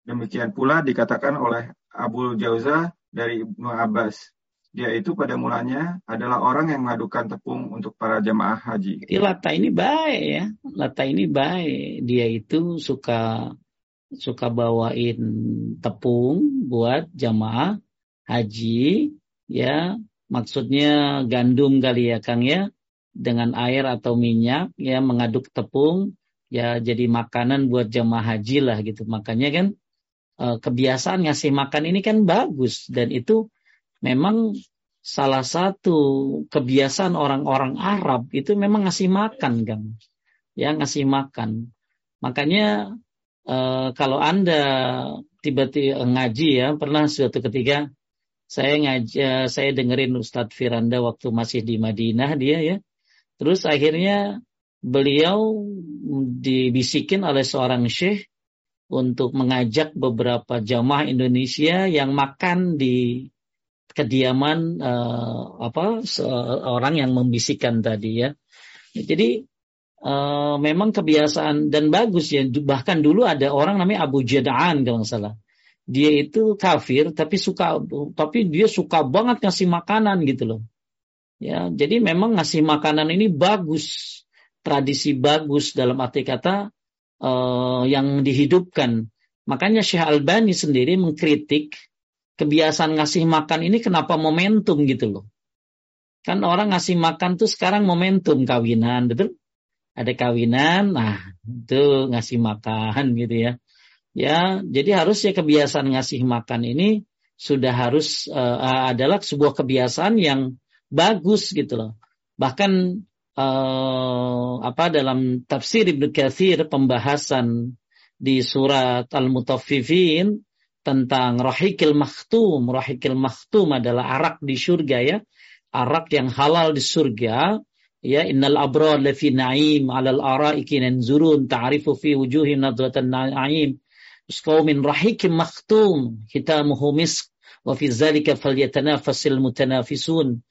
Demikian pula dikatakan oleh Abu Jauza dari Ibnu Abbas. Dia itu pada mulanya adalah orang yang mengadukan tepung untuk para jemaah haji. Jadi Lata ini baik ya. Lata ini baik. Dia itu suka suka bawain tepung buat jamaah haji ya. Maksudnya gandum kali ya Kang ya. Dengan air atau minyak ya mengaduk tepung ya jadi makanan buat jamaah haji lah gitu. Makanya kan eh, kebiasaan ngasih makan ini kan bagus. Dan itu memang salah satu kebiasaan orang-orang Arab. Itu memang ngasih makan Kang. Ya ngasih makan. Makanya uh, kalau Anda tiba-tiba ngaji ya, pernah suatu ketika saya ngaji, uh, saya dengerin Ustadz Firanda waktu masih di Madinah dia ya. Terus akhirnya beliau dibisikin oleh seorang syekh untuk mengajak beberapa jamaah Indonesia yang makan di kediaman uh, apa orang yang membisikkan tadi ya. Jadi uh, memang kebiasaan dan bagus ya. Bahkan dulu ada orang namanya Abu Jada'an kalau nggak salah. Dia itu kafir tapi suka tapi dia suka banget ngasih makanan gitu loh. Ya, jadi memang ngasih makanan ini bagus, tradisi bagus dalam arti kata uh, yang dihidupkan. Makanya Syekh Albani sendiri mengkritik kebiasaan ngasih makan ini kenapa momentum gitu loh. Kan orang ngasih makan tuh sekarang momentum kawinan, betul? Ada kawinan, nah itu ngasih makan gitu ya. Ya, jadi harusnya kebiasaan ngasih makan ini sudah harus uh, adalah sebuah kebiasaan yang bagus gitu loh. Bahkan uh, apa dalam tafsir Ibnu Katsir pembahasan di surat Al-Mutaffifin tentang rahikil makhtum. Rahikil makhtum adalah arak di surga ya. Arak yang halal di surga. Ya, innal abrar lafi na'im 'alal araiki nanzurun ta'rifu fi wujuhim nadratan na'im. Min rahikim makhtum hitamuhu misk wa fi dzalika falyatanafasil mutanafisun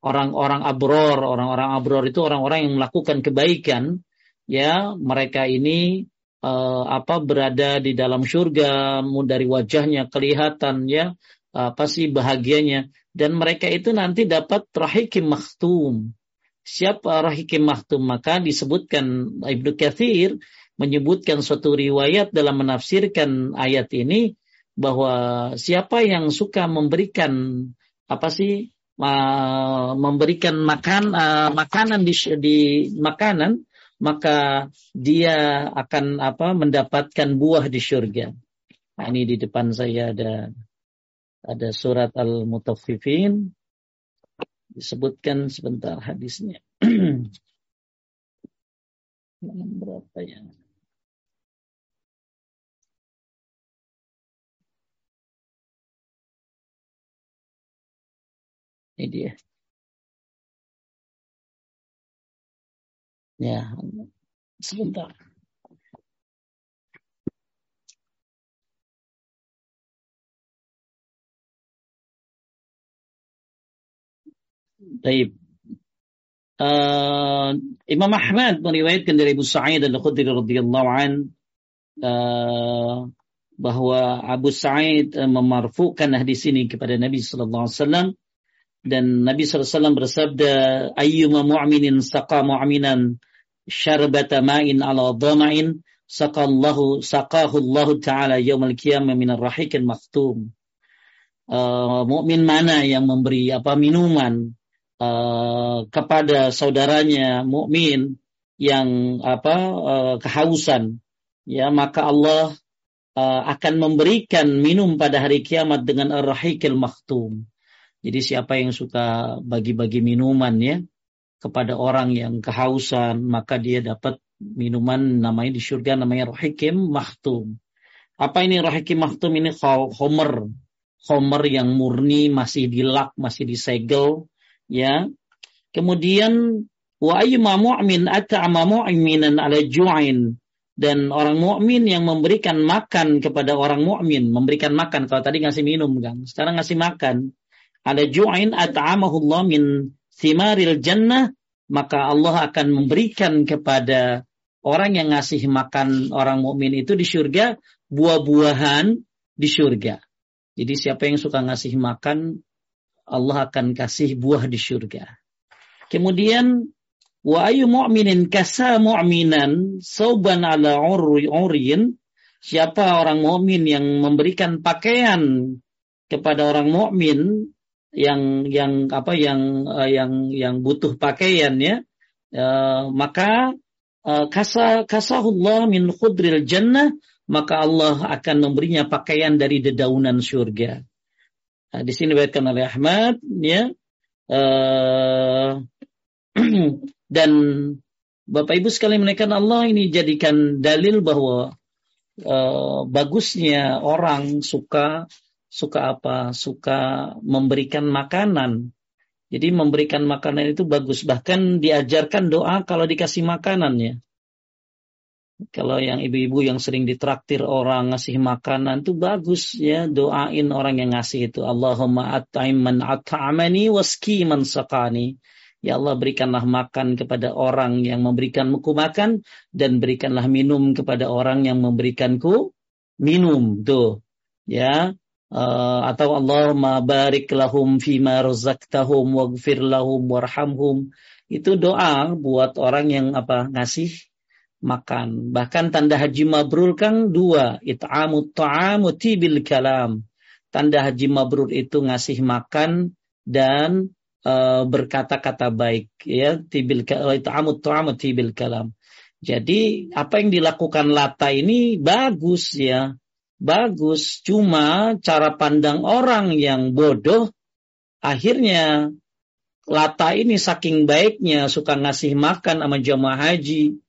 orang-orang abror, orang-orang abror itu orang-orang yang melakukan kebaikan, ya mereka ini uh, apa berada di dalam surga, dari wajahnya kelihatan ya apa sih bahagianya dan mereka itu nanti dapat rahikim maktum. Siapa rahikim maktum maka disebutkan Ibnu Katsir menyebutkan suatu riwayat dalam menafsirkan ayat ini bahwa siapa yang suka memberikan apa sih memberikan makan uh, makanan di, di makanan maka dia akan apa mendapatkan buah di surga. Nah, ini di depan saya ada ada surat Al-Mutaffifin disebutkan sebentar hadisnya. berapa ya? Ini dia. Ya, sebentar. Baik. Uh, Imam Ahmad meriwayatkan dari Abu Sa'id al-Khudri radhiyallahu an uh, bahwa Abu Sa'id uh, memarfukan hadis ini kepada Nabi sallallahu alaihi wasallam dan Nabi SAW bersabda ayyuma mu'minin saqa mu'minan syarbata ma'in ala dhama'in saqallahu saqahu Allah taala yaumal qiyamah min ar-rahiqil maktum uh, mukmin mana yang memberi apa minuman uh, kepada saudaranya mukmin yang apa uh, kehausan. Ya maka Allah uh, akan memberikan minum pada hari kiamat dengan ar-rahiqil maktum. Jadi siapa yang suka bagi-bagi minuman ya kepada orang yang kehausan, maka dia dapat minuman namanya di surga namanya rohikim mahtum. Apa ini rohikim mahtum ini homer, homer yang murni masih dilak, masih disegel, ya. Kemudian wa ayyuma mu'min at'ama mu'minan ala ju'in dan orang mukmin yang memberikan makan kepada orang mukmin, memberikan makan kalau tadi ngasih minum kan, sekarang ngasih makan ala ju'in at'amahullah min thimaril jannah maka Allah akan memberikan kepada orang yang ngasih makan orang mukmin itu di surga buah-buahan di surga. Jadi siapa yang suka ngasih makan Allah akan kasih buah di surga. Kemudian wa ayu mu'minin kasa mu'minan sauban ala urin siapa orang mukmin yang memberikan pakaian kepada orang mukmin yang yang apa yang uh, yang yang butuh pakaian ya uh, maka uh, kasa kasahullah min khudril jannah maka Allah akan memberinya pakaian dari dedaunan surga. Nah, di sini diriwayatkan oleh Ahmad ya uh, dan Bapak Ibu sekali menaikkan Allah ini jadikan dalil bahwa uh, bagusnya orang suka suka apa? Suka memberikan makanan. Jadi memberikan makanan itu bagus. Bahkan diajarkan doa kalau dikasih makanannya. Kalau yang ibu-ibu yang sering ditraktir orang ngasih makanan itu bagus ya doain orang yang ngasih itu. Allahumma at'im man at'amani waski man sakani. Ya Allah berikanlah makan kepada orang yang memberikanku makan dan berikanlah minum kepada orang yang memberikanku minum. Tuh ya. Uh, atau Allahumma barik lahum fima razaqtahum waghfir lahum warhamhum. Itu doa buat orang yang apa ngasih makan. Bahkan tanda haji mabrur kan dua, it'amut ta'amu tibil kalam. Tanda haji mabrur itu ngasih makan dan uh, berkata-kata baik ya tibil it'amut ta'amu tibil kalam. Jadi apa yang dilakukan Lata ini bagus ya. Bagus, cuma cara pandang orang yang bodoh akhirnya Lata ini saking baiknya suka ngasih makan sama jamaah haji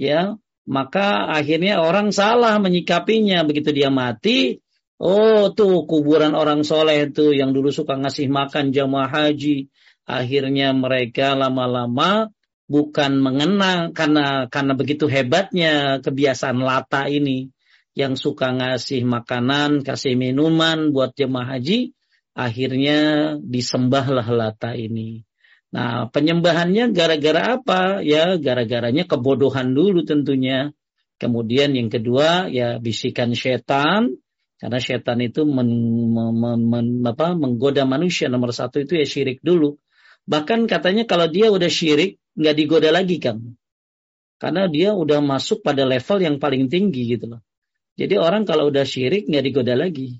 ya maka akhirnya orang salah menyikapinya. Begitu dia mati oh tuh kuburan orang soleh tuh yang dulu suka ngasih makan jamaah haji. Akhirnya mereka lama-lama bukan mengenang karena karena begitu hebatnya kebiasaan lata ini. Yang suka ngasih makanan, kasih minuman buat jemaah haji, akhirnya disembahlah lata ini. Nah, penyembahannya gara-gara apa? Ya, gara-garanya kebodohan dulu tentunya. Kemudian yang kedua, ya bisikan setan. Karena setan itu men, men, men, apa, menggoda manusia. Nomor satu itu ya syirik dulu. Bahkan katanya kalau dia udah syirik, nggak digoda lagi, Kang. Karena dia udah masuk pada level yang paling tinggi gitu loh. Jadi orang kalau udah syirik nggak digoda lagi.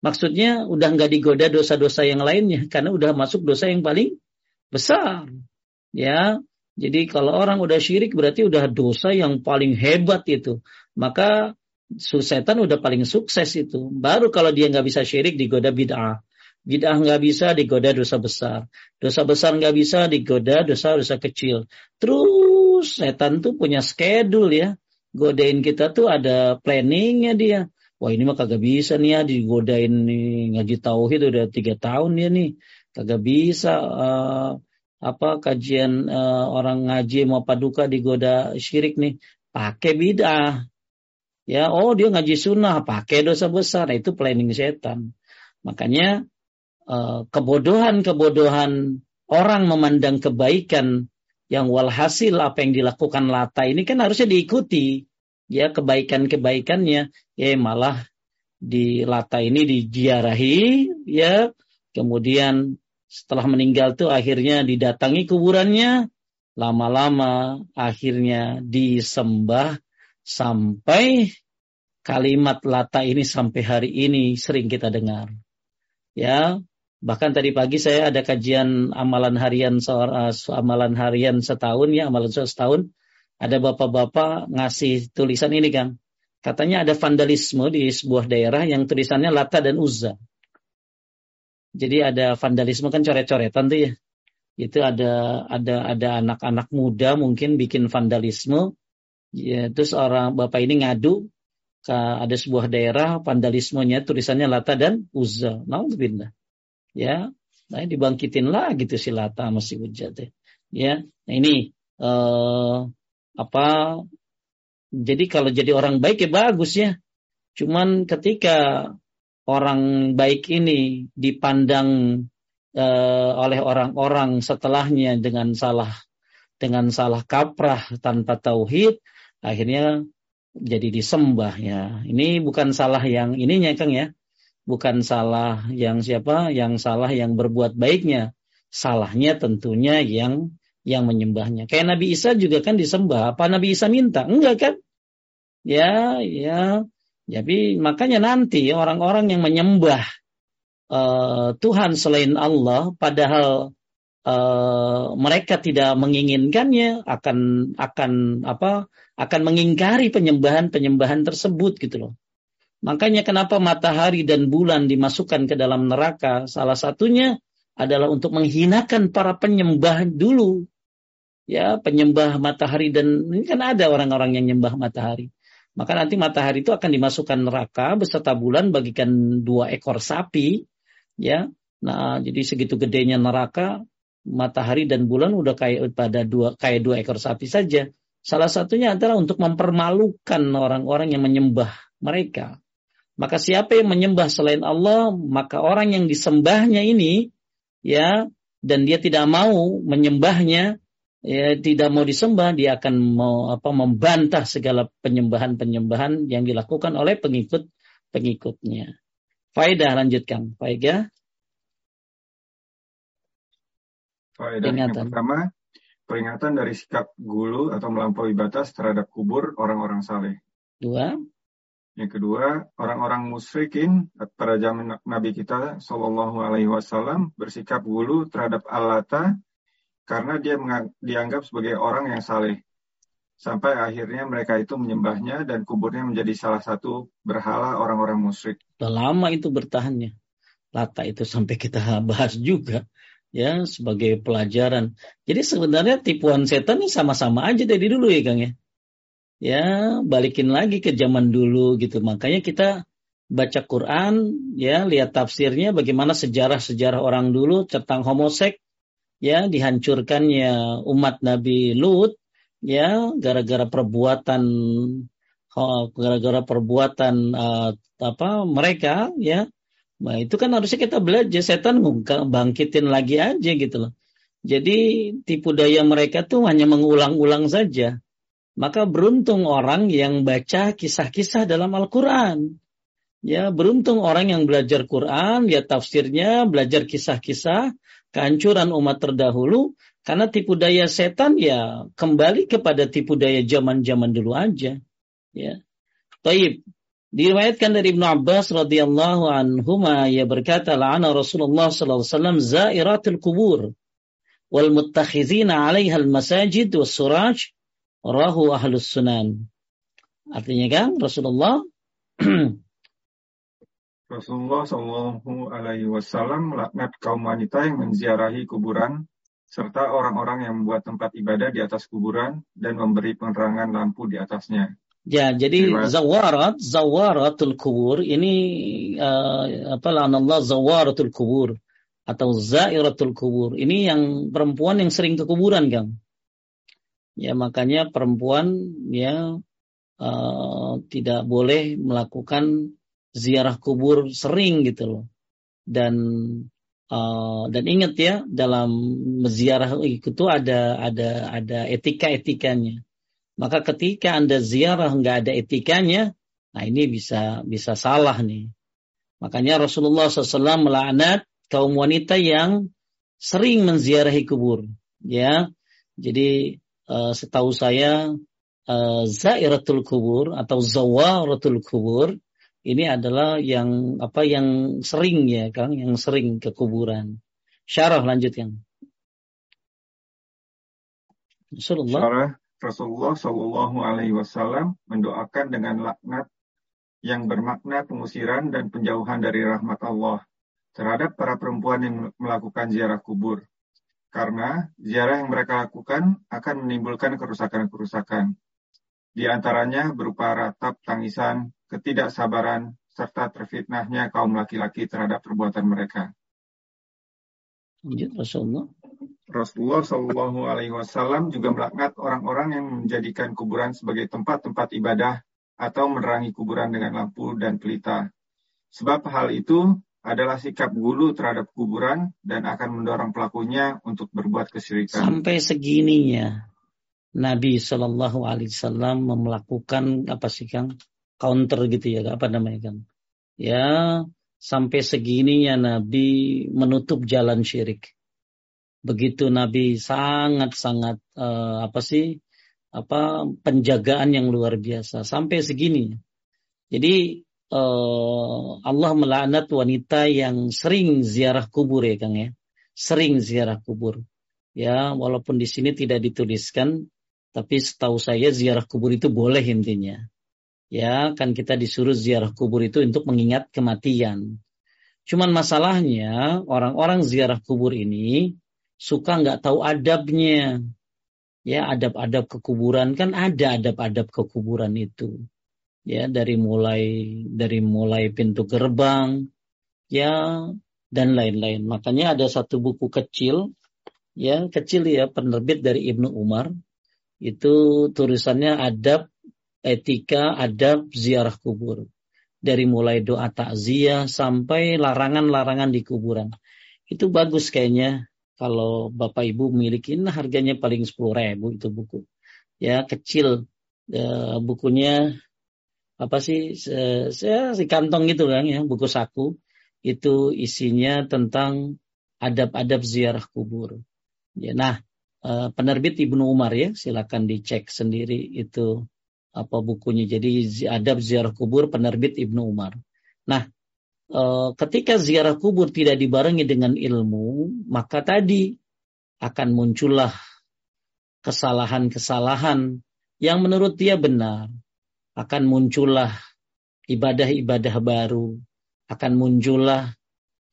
Maksudnya udah nggak digoda dosa-dosa yang lainnya karena udah masuk dosa yang paling besar. Ya, jadi kalau orang udah syirik berarti udah dosa yang paling hebat itu. Maka setan udah paling sukses itu. Baru kalau dia nggak bisa syirik digoda bid'ah. Bid'ah nggak bisa digoda dosa besar. Dosa besar nggak bisa digoda dosa-dosa kecil. Terus setan tuh punya schedule ya. Godain kita tuh ada planningnya dia. Wah ini mah kagak bisa nih ya digodain nih ngaji tauhid udah tiga tahun dia nih kagak bisa uh, apa kajian uh, orang ngaji mau paduka digoda syirik nih. Pakai bidah. Ya oh dia ngaji sunnah pakai dosa besar. Nah, itu planning setan. Makanya uh, kebodohan-kebodohan orang memandang kebaikan yang walhasil apa yang dilakukan lata ini kan harusnya diikuti. Ya kebaikan-kebaikannya. Ya malah di lata ini dijiarahi ya. Kemudian setelah meninggal tuh akhirnya didatangi kuburannya, lama-lama akhirnya disembah sampai kalimat lata ini sampai hari ini sering kita dengar. Ya, bahkan tadi pagi saya ada kajian amalan harian seorang amalan harian setahun ya, amalan setahun. Ada bapak-bapak ngasih tulisan ini kan. Katanya ada vandalisme di sebuah daerah yang tulisannya Lata dan Uzza. Jadi ada vandalisme kan coret-coretan tuh ya. Itu ada ada ada anak-anak muda mungkin bikin vandalisme. Ya, terus orang bapak ini ngadu ke ada sebuah daerah vandalismenya tulisannya Lata dan Uzza. Nauzubillah. Ya, nah dibangkitin lah gitu si Lata masih Uzza deh. Ya, nah ini eh, apa jadi kalau jadi orang baik ya bagus ya. Cuman ketika orang baik ini dipandang uh, oleh orang-orang setelahnya dengan salah dengan salah kaprah tanpa tauhid akhirnya jadi disembah ya. Ini bukan salah yang ininya Kang ya. Bukan salah yang siapa? Yang salah yang berbuat baiknya. Salahnya tentunya yang yang menyembahnya. Kayak Nabi Isa juga kan disembah. Apa Nabi Isa minta? Enggak kan? Ya ya jadi makanya nanti orang-orang yang menyembah uh, Tuhan selain Allah, padahal uh, mereka tidak menginginkannya, akan akan apa? Akan mengingkari penyembahan-penyembahan tersebut gitu loh. Makanya kenapa matahari dan bulan dimasukkan ke dalam neraka? Salah satunya adalah untuk menghinakan para penyembah dulu. Ya, penyembah matahari dan ini kan ada orang-orang yang nyembah matahari. Maka nanti matahari itu akan dimasukkan neraka beserta bulan bagikan dua ekor sapi. Ya, nah jadi segitu gedenya neraka, matahari dan bulan udah kayak pada dua kayak dua ekor sapi saja. Salah satunya adalah untuk mempermalukan orang-orang yang menyembah mereka. Maka siapa yang menyembah selain Allah, maka orang yang disembahnya ini, ya, dan dia tidak mau menyembahnya, ya tidak mau disembah dia akan mau apa membantah segala penyembahan-penyembahan yang dilakukan oleh pengikut pengikutnya. Faidah lanjutkan, Faidah. Faidah yang pertama, peringatan dari sikap gulu atau melampaui batas terhadap kubur orang-orang saleh. Dua. Yang kedua, orang-orang musyrikin pada zaman Nabi kita Shallallahu Alaihi Wasallam bersikap gulu terhadap Al-Lata karena dia dianggap sebagai orang yang saleh. Sampai akhirnya mereka itu menyembahnya dan kuburnya menjadi salah satu berhala orang-orang musyrik. Lama itu bertahannya. Lata itu sampai kita bahas juga ya sebagai pelajaran. Jadi sebenarnya tipuan setan ini sama-sama aja dari dulu ya Kang ya. Ya, balikin lagi ke zaman dulu gitu. Makanya kita baca Quran, ya, lihat tafsirnya bagaimana sejarah-sejarah orang dulu tentang homosek, ya, dihancurkannya umat Nabi Lut, ya, gara-gara perbuatan gara-gara perbuatan uh, apa mereka, ya, Nah, itu kan harusnya kita belajar setan bangkitin lagi aja gitu loh. Jadi tipu daya mereka tuh hanya mengulang-ulang saja. Maka beruntung orang yang baca kisah-kisah dalam Al-Quran. Ya, beruntung orang yang belajar Quran, lihat tafsirnya, belajar kisah-kisah, kehancuran umat terdahulu, karena tipu daya setan ya kembali kepada tipu daya zaman-zaman dulu aja. Ya. Taib, Diriwayatkan dari Ibnu Abbas radhiyallahu anhu ia berkata la'ana Rasulullah sallallahu alaihi wasallam zairatul kubur wal muttakhizina 'alaiha al masajid was suraj rahu ahlus sunan. Artinya kan Rasulullah Rasulullah Shallallahu Alaihi Wasallam melaknat kaum wanita yang menziarahi kuburan serta orang-orang yang membuat tempat ibadah di atas kuburan dan memberi penerangan lampu di atasnya. Ya, jadi zawarat, zawaratul kubur ini uh, apa Allah zawaratul kubur atau zairatul kubur. Ini yang perempuan yang sering ke kuburan, Kang. Ya, makanya perempuan ya uh, tidak boleh melakukan ziarah kubur sering gitu loh. Dan uh, dan ingat ya dalam ziarah itu ada ada ada etika-etikanya maka ketika Anda ziarah nggak ada etikanya, nah ini bisa bisa salah nih. Makanya Rasulullah SAW melaknat kaum wanita yang sering menziarahi kubur. Ya, jadi uh, setahu saya uh, zairatul kubur atau zawaratul kubur ini adalah yang apa yang sering ya Kang, yang sering ke kuburan. Syarah lanjutkan. Rasulullah. Syarah Rasulullah Shallallahu Alaihi Wasallam mendoakan dengan laknat yang bermakna pengusiran dan penjauhan dari rahmat Allah terhadap para perempuan yang melakukan ziarah kubur. Karena ziarah yang mereka lakukan akan menimbulkan kerusakan-kerusakan. Di antaranya berupa ratap tangisan, ketidaksabaran, serta terfitnahnya kaum laki-laki terhadap perbuatan mereka. Rasulullah. Rasulullah Shallallahu Alaihi Wasallam juga melaknat orang-orang yang menjadikan kuburan sebagai tempat-tempat ibadah atau menerangi kuburan dengan lampu dan pelita. Sebab hal itu adalah sikap gulu terhadap kuburan dan akan mendorong pelakunya untuk berbuat kesyirikan. Sampai segininya Nabi Shallallahu Alaihi Wasallam melakukan apa sih kang counter gitu ya apa namanya kang? Ya sampai segininya Nabi menutup jalan syirik begitu Nabi sangat-sangat uh, apa sih apa penjagaan yang luar biasa sampai segini. Jadi uh, Allah melaknat wanita yang sering ziarah kubur ya Kang ya. Sering ziarah kubur. Ya, walaupun di sini tidak dituliskan tapi setahu saya ziarah kubur itu boleh intinya. Ya, kan kita disuruh ziarah kubur itu untuk mengingat kematian. Cuman masalahnya orang-orang ziarah kubur ini suka nggak tahu adabnya. Ya, adab-adab kekuburan kan ada adab-adab kekuburan itu. Ya, dari mulai dari mulai pintu gerbang ya dan lain-lain. Makanya ada satu buku kecil ya, kecil ya penerbit dari Ibnu Umar. Itu tulisannya adab etika adab ziarah kubur. Dari mulai doa takziah sampai larangan-larangan di kuburan. Itu bagus kayaknya kalau Bapak Ibu miliki nah harganya paling sepuluh ribu itu buku. Ya kecil ya, bukunya apa sih saya si kantong gitu kan ya buku saku itu isinya tentang adab-adab ziarah kubur. Ya, nah uh, penerbit Ibnu Umar ya, silakan dicek sendiri itu apa bukunya. Jadi adab ziarah kubur penerbit Ibnu Umar. Nah, uh, ketika ziarah kubur tidak dibarengi dengan ilmu, maka tadi akan muncullah kesalahan-kesalahan yang menurut dia benar. Akan muncullah ibadah-ibadah baru. Akan muncullah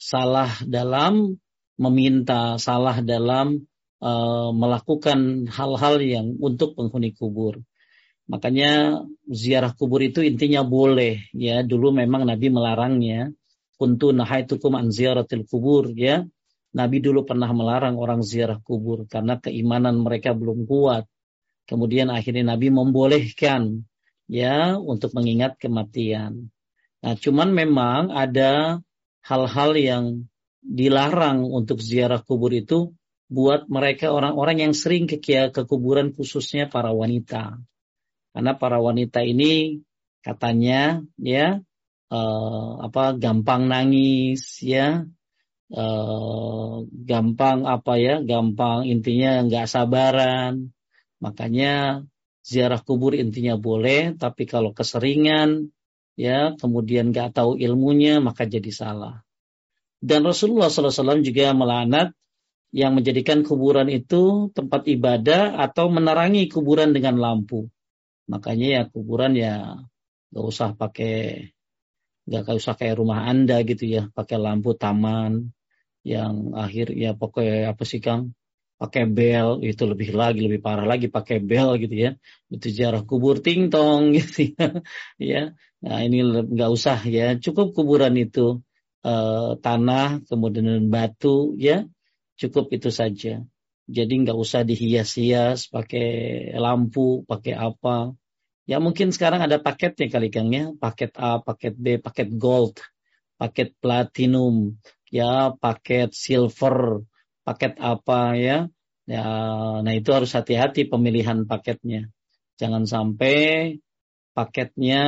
salah dalam meminta, salah dalam uh, melakukan hal-hal yang untuk penghuni kubur. Makanya ziarah kubur itu intinya boleh ya. Dulu memang Nabi melarangnya. Kuntu nahaitukum an ziaratil kubur ya. Nabi dulu pernah melarang orang ziarah kubur karena keimanan mereka belum kuat. Kemudian akhirnya Nabi membolehkan ya untuk mengingat kematian. Nah, cuman memang ada hal-hal yang dilarang untuk ziarah kubur itu buat mereka orang-orang yang sering ke, ke kuburan khususnya para wanita. Karena para wanita ini katanya ya uh, apa gampang nangis ya uh, gampang apa ya, gampang intinya nggak sabaran. Makanya ziarah kubur intinya boleh, tapi kalau keseringan ya kemudian nggak tahu ilmunya maka jadi salah. Dan Rasulullah SAW juga melanat yang menjadikan kuburan itu tempat ibadah atau menerangi kuburan dengan lampu. Makanya ya kuburan ya nggak usah pakai nggak usah kayak rumah anda gitu ya. Pakai lampu taman yang akhir ya pokoknya apa sih Kang? Pakai bel itu lebih lagi lebih parah lagi pakai bel gitu ya. Itu jarah kubur tingtong gitu ya. Ya nah ini nggak usah ya. Cukup kuburan itu uh, tanah kemudian batu ya. Cukup itu saja jadi nggak usah dihias-hias pakai lampu pakai apa ya mungkin sekarang ada paketnya kali Kang ya paket A paket B paket gold paket platinum ya paket silver, paket apa ya. Ya, nah itu harus hati-hati pemilihan paketnya. Jangan sampai paketnya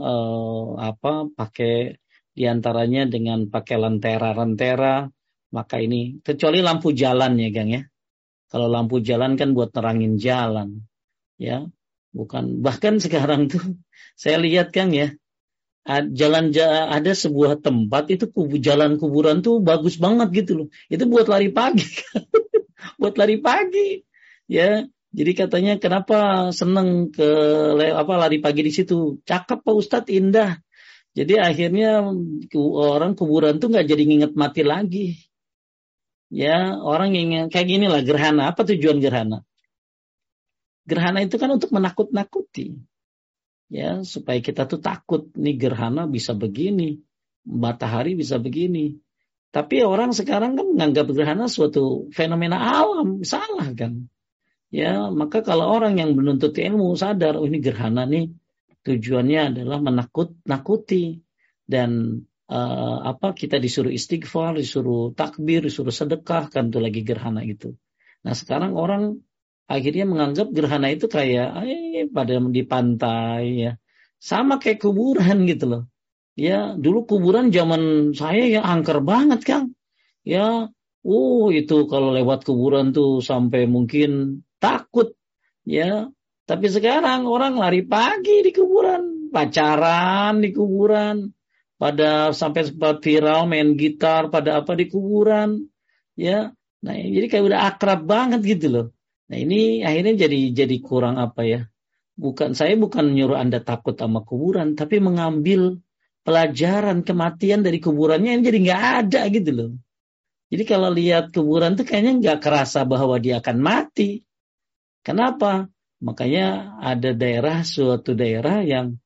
eh, apa pakai di antaranya dengan pakai lentera-lentera maka ini kecuali lampu jalan ya Gang ya. Kalau lampu jalan kan buat terangin jalan ya bukan bahkan sekarang tuh saya lihat Kang ya jalan ada sebuah tempat itu kubu jalan kuburan tuh bagus banget gitu loh. Itu buat lari pagi. buat lari pagi. Ya. Jadi katanya kenapa seneng ke apa lari pagi di situ? Cakep Pak Ustadz indah. Jadi akhirnya orang kuburan tuh nggak jadi nginget mati lagi. Ya, orang yang kayak gini lah gerhana. Apa tujuan gerhana? Gerhana itu kan untuk menakut-nakuti ya supaya kita tuh takut nih gerhana bisa begini, matahari bisa begini. Tapi orang sekarang kan menganggap gerhana suatu fenomena alam, salah kan? Ya, maka kalau orang yang menuntut ilmu sadar, oh ini gerhana nih tujuannya adalah menakut-nakuti dan uh, apa kita disuruh istighfar, disuruh takbir, disuruh sedekah kan tuh lagi gerhana itu. Nah sekarang orang akhirnya menganggap gerhana itu kayak eh, pada di pantai ya. Sama kayak kuburan gitu loh. Ya dulu kuburan zaman saya ya angker banget kang. Ya oh itu kalau lewat kuburan tuh sampai mungkin takut. Ya tapi sekarang orang lari pagi di kuburan pacaran di kuburan pada sampai sempat viral main gitar pada apa di kuburan ya nah jadi kayak udah akrab banget gitu loh Nah ini akhirnya jadi jadi kurang apa ya? Bukan saya bukan nyuruh anda takut sama kuburan, tapi mengambil pelajaran kematian dari kuburannya yang jadi nggak ada gitu loh. Jadi kalau lihat kuburan tuh kayaknya nggak kerasa bahwa dia akan mati. Kenapa? Makanya ada daerah suatu daerah yang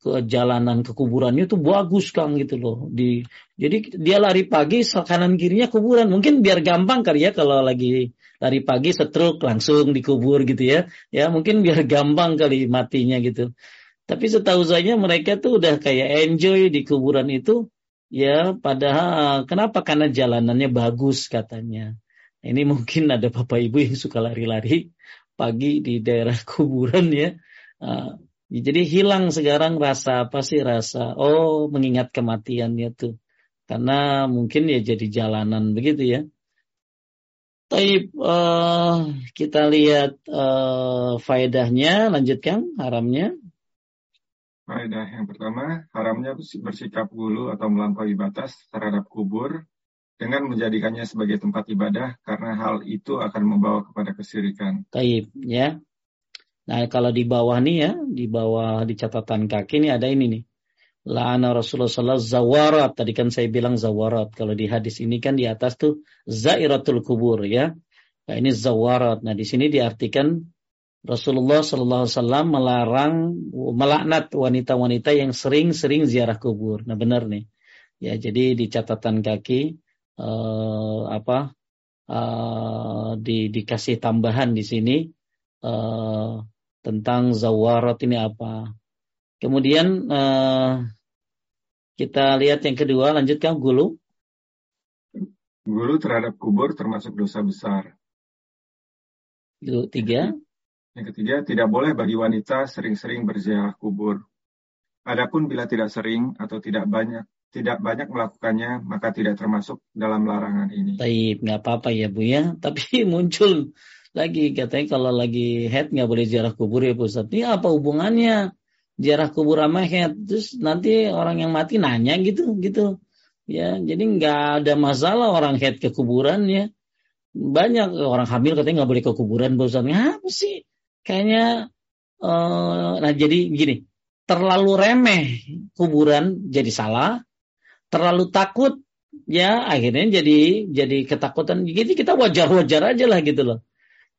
ke jalanan ke kuburannya tuh bagus Kang gitu loh. Di jadi dia lari pagi kanan kirinya kuburan. Mungkin biar gampang kali ya kalau lagi lari pagi setruk langsung dikubur gitu ya. Ya mungkin biar gampang kali matinya gitu. Tapi setahu saya mereka tuh udah kayak enjoy di kuburan itu ya padahal kenapa karena jalanannya bagus katanya. Ini mungkin ada bapak ibu yang suka lari-lari pagi di daerah kuburan ya. Uh, jadi hilang sekarang rasa apa sih rasa oh mengingat kematiannya tuh. Karena mungkin ya jadi jalanan begitu ya. Taib uh, kita lihat uh, faedahnya, lanjutkan haramnya. Faedah yang pertama, haramnya bersikap gulu atau melampaui batas terhadap kubur dengan menjadikannya sebagai tempat ibadah karena hal itu akan membawa kepada kesirikan. Taib, ya. Nah, kalau di bawah nih ya, di bawah di catatan kaki ini ada ini nih. La'ana Rasulullah SAW zawarat. Tadi kan saya bilang zawarat. Kalau di hadis ini kan di atas tuh zairatul kubur ya. Nah, ini zawarat. Nah di sini diartikan Rasulullah SAW melarang melaknat wanita-wanita yang sering-sering ziarah kubur. Nah benar nih. Ya jadi di catatan kaki uh, apa uh, di, dikasih tambahan di sini uh, tentang zawarat ini apa. Kemudian uh, kita lihat yang kedua, lanjutkan gulu. Gulu terhadap kubur termasuk dosa besar. Gulu tiga. Yang ketiga, tidak boleh bagi wanita sering-sering berziarah kubur. Adapun bila tidak sering atau tidak banyak tidak banyak melakukannya, maka tidak termasuk dalam larangan ini. Taib, nggak apa-apa ya Bu ya. Tapi muncul lagi katanya kalau lagi head nggak boleh ziarah kubur ya Ustaz. Ini apa hubungannya? Jarah kubur sama head. Terus nanti orang yang mati nanya gitu gitu. Ya jadi nggak ada masalah orang head ke kuburan ya. Banyak orang hamil katanya nggak boleh ke kuburan bosannya apa sih? Kayaknya uh, nah jadi gini. Terlalu remeh kuburan jadi salah. Terlalu takut ya akhirnya jadi jadi ketakutan. Jadi kita wajar-wajar aja lah gitu loh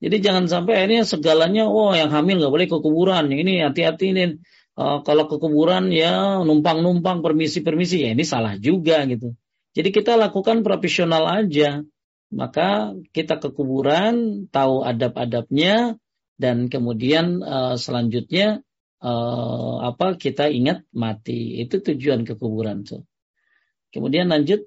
jadi jangan sampai ini segalanya oh yang hamil nggak boleh ke kuburan ini hati-hati ini uh, kalau ke kuburan ya numpang-numpang permisi-permisi ya ini salah juga gitu. Jadi kita lakukan profesional aja. Maka kita ke kuburan tahu adab-adabnya dan kemudian uh, selanjutnya uh, apa kita ingat mati. Itu tujuan ke kuburan tuh. Kemudian lanjut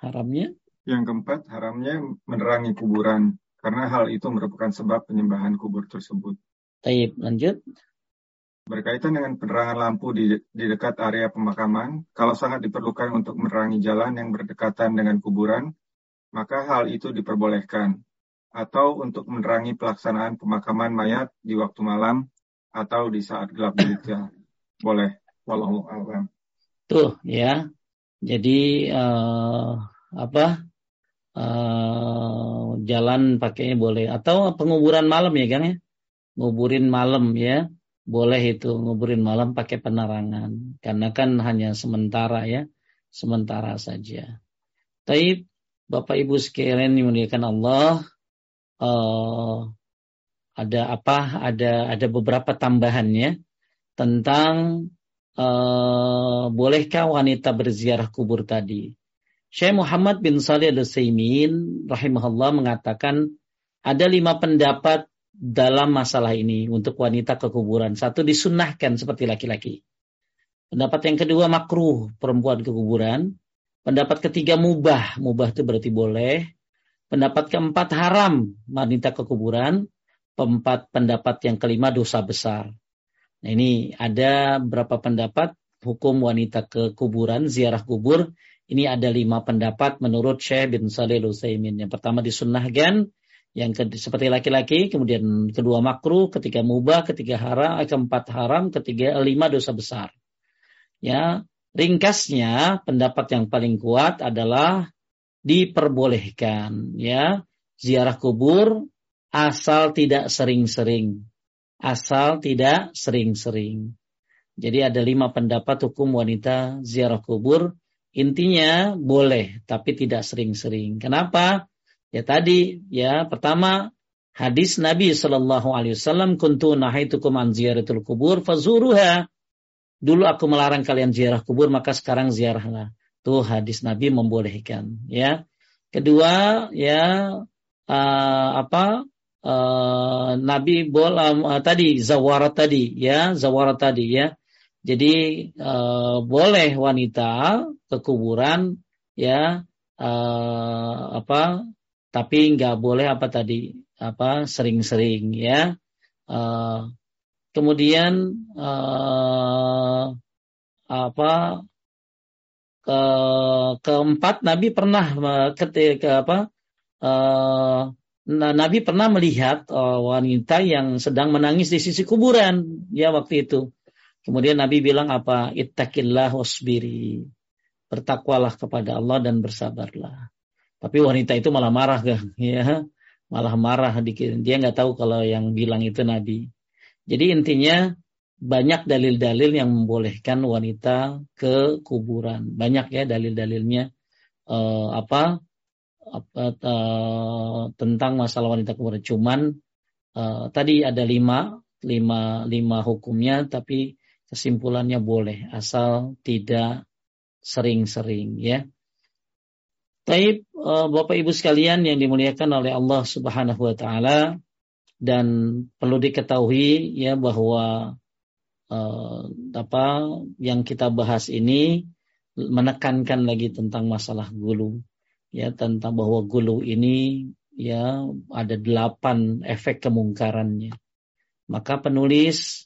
haramnya. Yang keempat, haramnya menerangi kuburan karena hal itu merupakan sebab penyembahan kubur tersebut. Taib, lanjut. Berkaitan dengan penerangan lampu di, di dekat area pemakaman, kalau sangat diperlukan untuk menerangi jalan yang berdekatan dengan kuburan, maka hal itu diperbolehkan. Atau untuk menerangi pelaksanaan pemakaman mayat di waktu malam atau di saat gelap gulita. Boleh. Wallahu a'lam. Tuh ya. Jadi uh, apa? Uh, jalan pakainya boleh atau penguburan malam ya kan ya? Nguburin malam ya boleh itu nguburin malam pakai penerangan karena kan hanya sementara ya sementara saja. Taib Bapak Ibu sekalian dimuliakan Allah uh, ada apa ada ada beberapa tambahannya tentang uh, bolehkah wanita berziarah kubur tadi. Syekh Muhammad bin Salih al-Saimin rahimahullah mengatakan ada lima pendapat dalam masalah ini untuk wanita ke kuburan. Satu disunahkan seperti laki-laki. Pendapat yang kedua makruh perempuan ke kuburan. Pendapat ketiga mubah. Mubah itu berarti boleh. Pendapat keempat haram wanita ke kuburan. Empat pendapat yang kelima dosa besar. Nah ini ada berapa pendapat hukum wanita ke kuburan, ziarah kubur. Ini ada lima pendapat menurut Syekh bin Salih Utsaimin. Yang pertama disunnahkan, yang ke, seperti laki-laki, kemudian kedua makruh, ketiga mubah, ketiga haram, eh, keempat haram, ketiga lima dosa besar. Ya, ringkasnya pendapat yang paling kuat adalah diperbolehkan ya ziarah kubur asal tidak sering-sering asal tidak sering-sering jadi ada lima pendapat hukum wanita ziarah kubur intinya boleh tapi tidak sering-sering kenapa Ya tadi ya pertama hadis Nabi Shallallahu Alaihi Wasallam kuntu nahaitukum an ziyaratul kubur fazuruha. Dulu aku melarang kalian ziarah kubur maka sekarang ziarahlah. Tuh hadis Nabi membolehkan ya. Kedua ya uh, apa uh, Nabi bol uh, tadi zawarat tadi ya zawarat tadi ya. Jadi uh, boleh wanita ke kuburan ya uh, apa tapi nggak boleh apa tadi apa sering-sering ya uh, kemudian uh, apa ke keempat Nabi pernah ketika apa uh, Nabi pernah melihat uh, wanita yang sedang menangis di sisi kuburan ya waktu itu. Kemudian Nabi bilang apa? Ittaqillah wasbiri. Bertakwalah kepada Allah dan bersabarlah. Tapi wanita itu malah marah kan? Ya, malah marah dikit. Dia nggak tahu kalau yang bilang itu Nabi. Jadi intinya banyak dalil-dalil yang membolehkan wanita ke kuburan. Banyak ya dalil-dalilnya. Uh, apa apa, uh, tentang masalah wanita kuburan. Cuman uh, tadi ada lima, lima, lima hukumnya, tapi kesimpulannya boleh asal tidak sering-sering ya. Taib uh, Bapak Ibu sekalian yang dimuliakan oleh Allah Subhanahu wa taala dan perlu diketahui ya bahwa uh, apa yang kita bahas ini menekankan lagi tentang masalah gulu ya tentang bahwa gulu ini ya ada delapan efek kemungkarannya. Maka penulis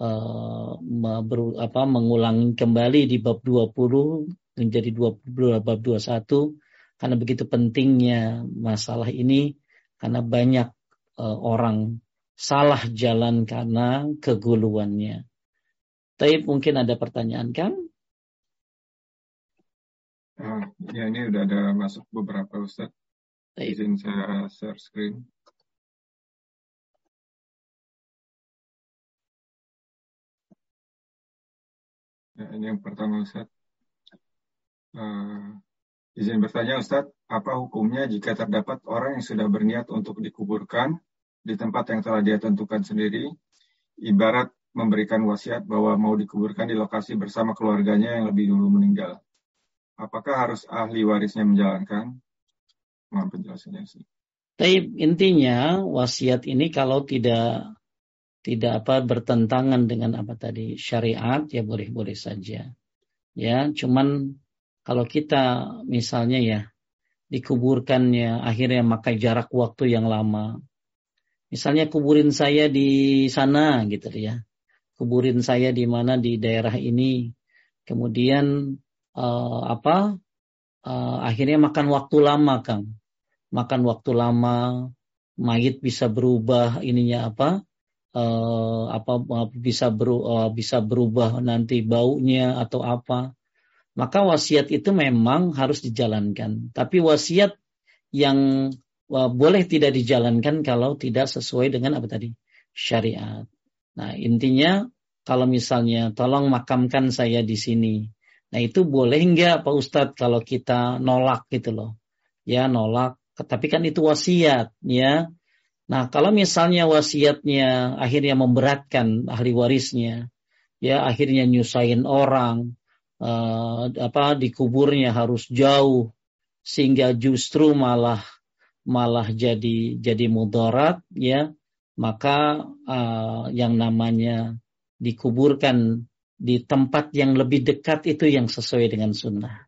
uh, ber, apa, mengulangi kembali di bab 20 menjadi 20 bab 21 karena begitu pentingnya masalah ini karena banyak uh, orang salah jalan karena keguluannya. Tapi mungkin ada pertanyaan kan? Uh, ya ini udah ada masuk beberapa Ustaz. Izin saya share screen. Yang pertama Ustaz. Uh, izin bertanya Ustaz, apa hukumnya jika terdapat orang yang sudah berniat untuk dikuburkan di tempat yang telah dia tentukan sendiri, ibarat memberikan wasiat bahwa mau dikuburkan di lokasi bersama keluarganya yang lebih dulu meninggal apakah harus ahli warisnya menjalankan? Mohon penjelasannya sih. Tapi intinya wasiat ini kalau tidak tidak apa bertentangan dengan apa tadi syariat ya boleh-boleh saja. Ya, cuman kalau kita misalnya ya dikuburkannya akhirnya makai jarak waktu yang lama. Misalnya kuburin saya di sana gitu ya. Kuburin saya di mana di daerah ini. Kemudian uh, apa uh, akhirnya makan waktu lama Kang makan waktu lama mayit bisa berubah ininya apa uh, apa bisa beru, uh, bisa berubah nanti baunya atau apa. Maka wasiat itu memang harus dijalankan. Tapi wasiat yang uh, boleh tidak dijalankan kalau tidak sesuai dengan apa tadi? Syariat. Nah intinya kalau misalnya tolong makamkan saya di sini. Nah itu boleh nggak Pak Ustadz kalau kita nolak gitu loh. Ya nolak, tapi kan itu wasiat ya. Nah kalau misalnya wasiatnya akhirnya memberatkan ahli warisnya, ya akhirnya nyusahin orang, uh, apa dikuburnya harus jauh sehingga justru malah malah jadi jadi mudarat ya maka uh, yang namanya dikuburkan di tempat yang lebih dekat itu yang sesuai dengan sunnah.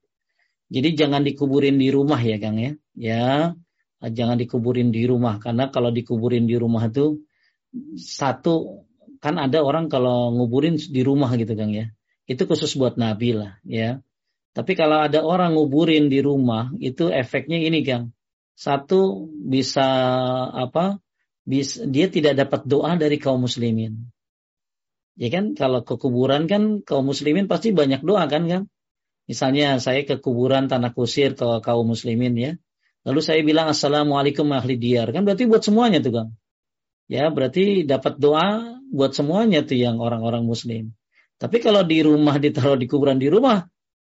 Jadi jangan dikuburin di rumah ya Kang ya. Ya, jangan dikuburin di rumah karena kalau dikuburin di rumah itu satu kan ada orang kalau nguburin di rumah gitu Kang ya. Itu khusus buat nabi lah ya. Tapi kalau ada orang nguburin di rumah itu efeknya ini Kang. Satu bisa apa? Bisa, dia tidak dapat doa dari kaum muslimin. Ya kan kalau ke kuburan kan kaum muslimin pasti banyak doa kan kan. Misalnya saya ke kuburan tanah kusir ke kaum muslimin ya. Lalu saya bilang assalamualaikum ahli diyar kan berarti buat semuanya tuh Kang. Ya berarti dapat doa buat semuanya tuh yang orang-orang muslim. Tapi kalau di rumah ditaruh di kuburan di rumah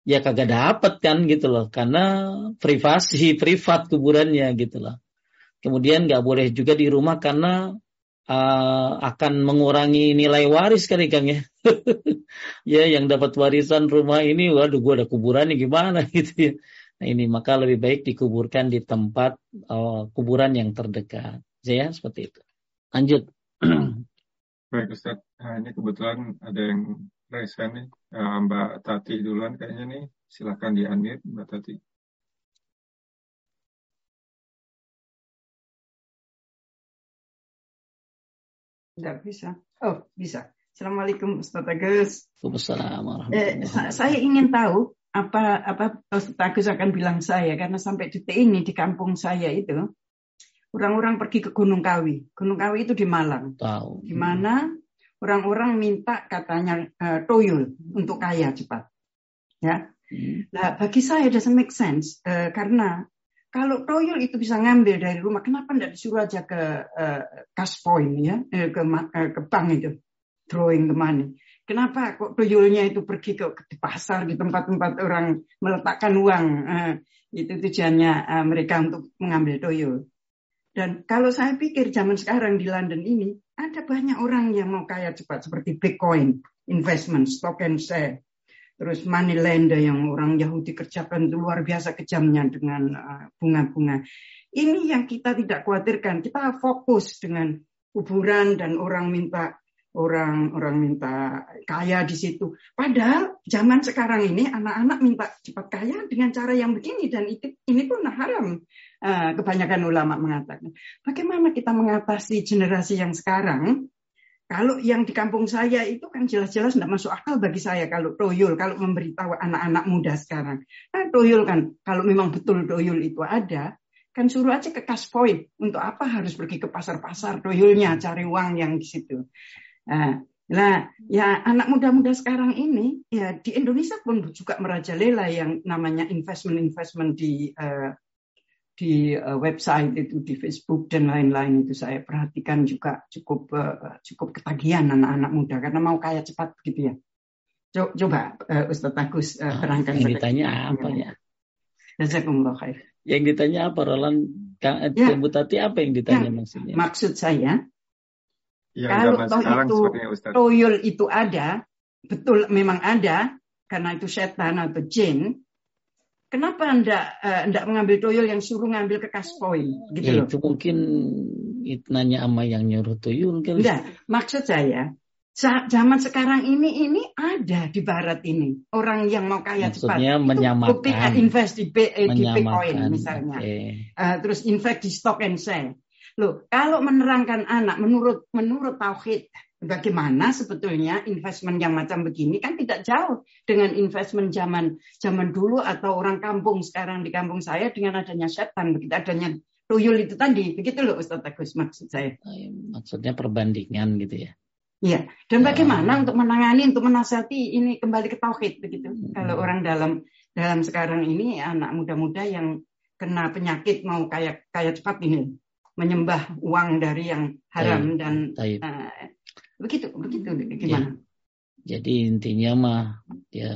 ya kagak dapat kan gitu loh karena privasi privat kuburannya gitu loh. Kemudian nggak boleh juga di rumah karena uh, akan mengurangi nilai waris kali Kang ya. ya yang dapat warisan rumah ini waduh gua ada kuburannya gimana gitu ya. Nah ini maka lebih baik dikuburkan di tempat uh, kuburan yang terdekat. Ya seperti itu. Lanjut. Baik Ustaz, nah, ini kebetulan ada yang raise nih. Uh, Mbak Tati duluan kayaknya nih. Silahkan di unmute Mbak Tati. Tidak bisa. Oh, bisa. Assalamualaikum Ustaz Agus. Waalaikumsalam eh, Saya ingin tahu apa apa Agus akan bilang saya karena sampai detik ini di kampung saya itu orang-orang pergi ke Gunung Kawi. Gunung Kawi itu di Malang. Tahu. Di mana orang-orang minta katanya uh, toyol untuk kaya cepat. Ya. Hmm. Nah, bagi saya doesn't make sense uh, karena kalau toyol itu bisa ngambil dari rumah, kenapa tidak disuruh aja ke uh, cash point ya, eh, ke, uh, ke bank itu, drawing the money. Kenapa kok tuyulnya itu pergi ke, pasar di tempat-tempat orang meletakkan uang? Uh, itu tujuannya uh, mereka untuk mengambil tuyul. Dan kalau saya pikir zaman sekarang di London ini ada banyak orang yang mau kaya cepat seperti Bitcoin, investment, stock and share, terus money lender yang orang Yahudi kerjakan luar biasa kejamnya dengan bunga-bunga. Ini yang kita tidak khawatirkan. Kita fokus dengan kuburan dan orang minta orang orang minta kaya di situ. Padahal zaman sekarang ini anak-anak minta cepat kaya dengan cara yang begini dan itu ini pun haram. Uh, kebanyakan ulama mengatakan. Bagaimana kita mengatasi generasi yang sekarang? Kalau yang di kampung saya itu kan jelas-jelas tidak masuk akal bagi saya kalau toyul, kalau memberitahu anak-anak muda sekarang. Nah, toyul kan, kalau memang betul toyul itu ada, kan suruh aja ke cash point. Untuk apa harus pergi ke pasar-pasar toyulnya, cari uang yang di situ. Nah, Nah, ya anak muda-muda sekarang ini ya di Indonesia pun juga merajalela yang namanya investment-investment di uh, di uh, website itu di Facebook dan lain-lain itu saya perhatikan juga cukup uh, cukup ketagihan anak-anak muda karena mau kaya cepat gitu ya. Coba uh, Ustaz Agus uh, terangkan. Yang ditanya apa ya? Jazakumullah khair. Yang ditanya apa Roland? Kang ya. Tati apa yang ditanya ya. maksudnya? Maksud saya yang Kalau toh itu toyol itu ada, betul memang ada, karena itu setan atau jin, kenapa anda uh, mengambil toyol yang suruh ngambil ke kaspoin gitu ya, loh. Itu mungkin itu nanya sama yang nyuruh toyol kan. Enggak, maksud saya zaman sekarang ini ini ada di barat ini orang yang mau kaya Maksudnya cepat menyamakan itu invest di, B, eh, di Bitcoin misalnya okay. uh, terus invest di stock and share Loh, kalau menerangkan anak menurut menurut tauhid, bagaimana sebetulnya investment yang macam begini kan tidak jauh dengan investment zaman zaman dulu atau orang kampung sekarang di kampung saya dengan adanya setan, begitu adanya tuyul itu tadi, begitu loh Ustaz Agus maksud saya. Oh, iya, maksudnya perbandingan gitu ya. Iya, dan bagaimana untuk menangani, untuk menasihati ini kembali ke tauhid begitu. Hmm. Kalau orang dalam dalam sekarang ini anak muda-muda yang kena penyakit mau kayak kayak cepat ini menyembah uang dari yang haram Taib. dan Taib. Uh, begitu begitu gimana? Ya. Jadi intinya mah ya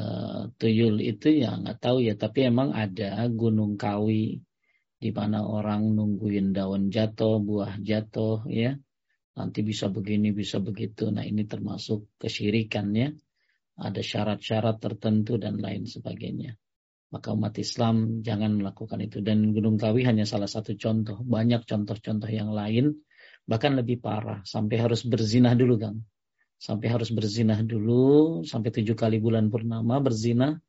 tuyul itu ya nggak tahu ya tapi emang ada gunung kawi di mana orang nungguin daun jatuh, buah jatuh ya. Nanti bisa begini, bisa begitu. Nah, ini termasuk kesyirikan ya. Ada syarat-syarat tertentu dan lain sebagainya maka umat Islam jangan melakukan itu. Dan Gunung Kawi hanya salah satu contoh. Banyak contoh-contoh yang lain, bahkan lebih parah. Sampai harus berzinah dulu, Kang. Sampai harus berzinah dulu, sampai tujuh kali bulan purnama berzinah,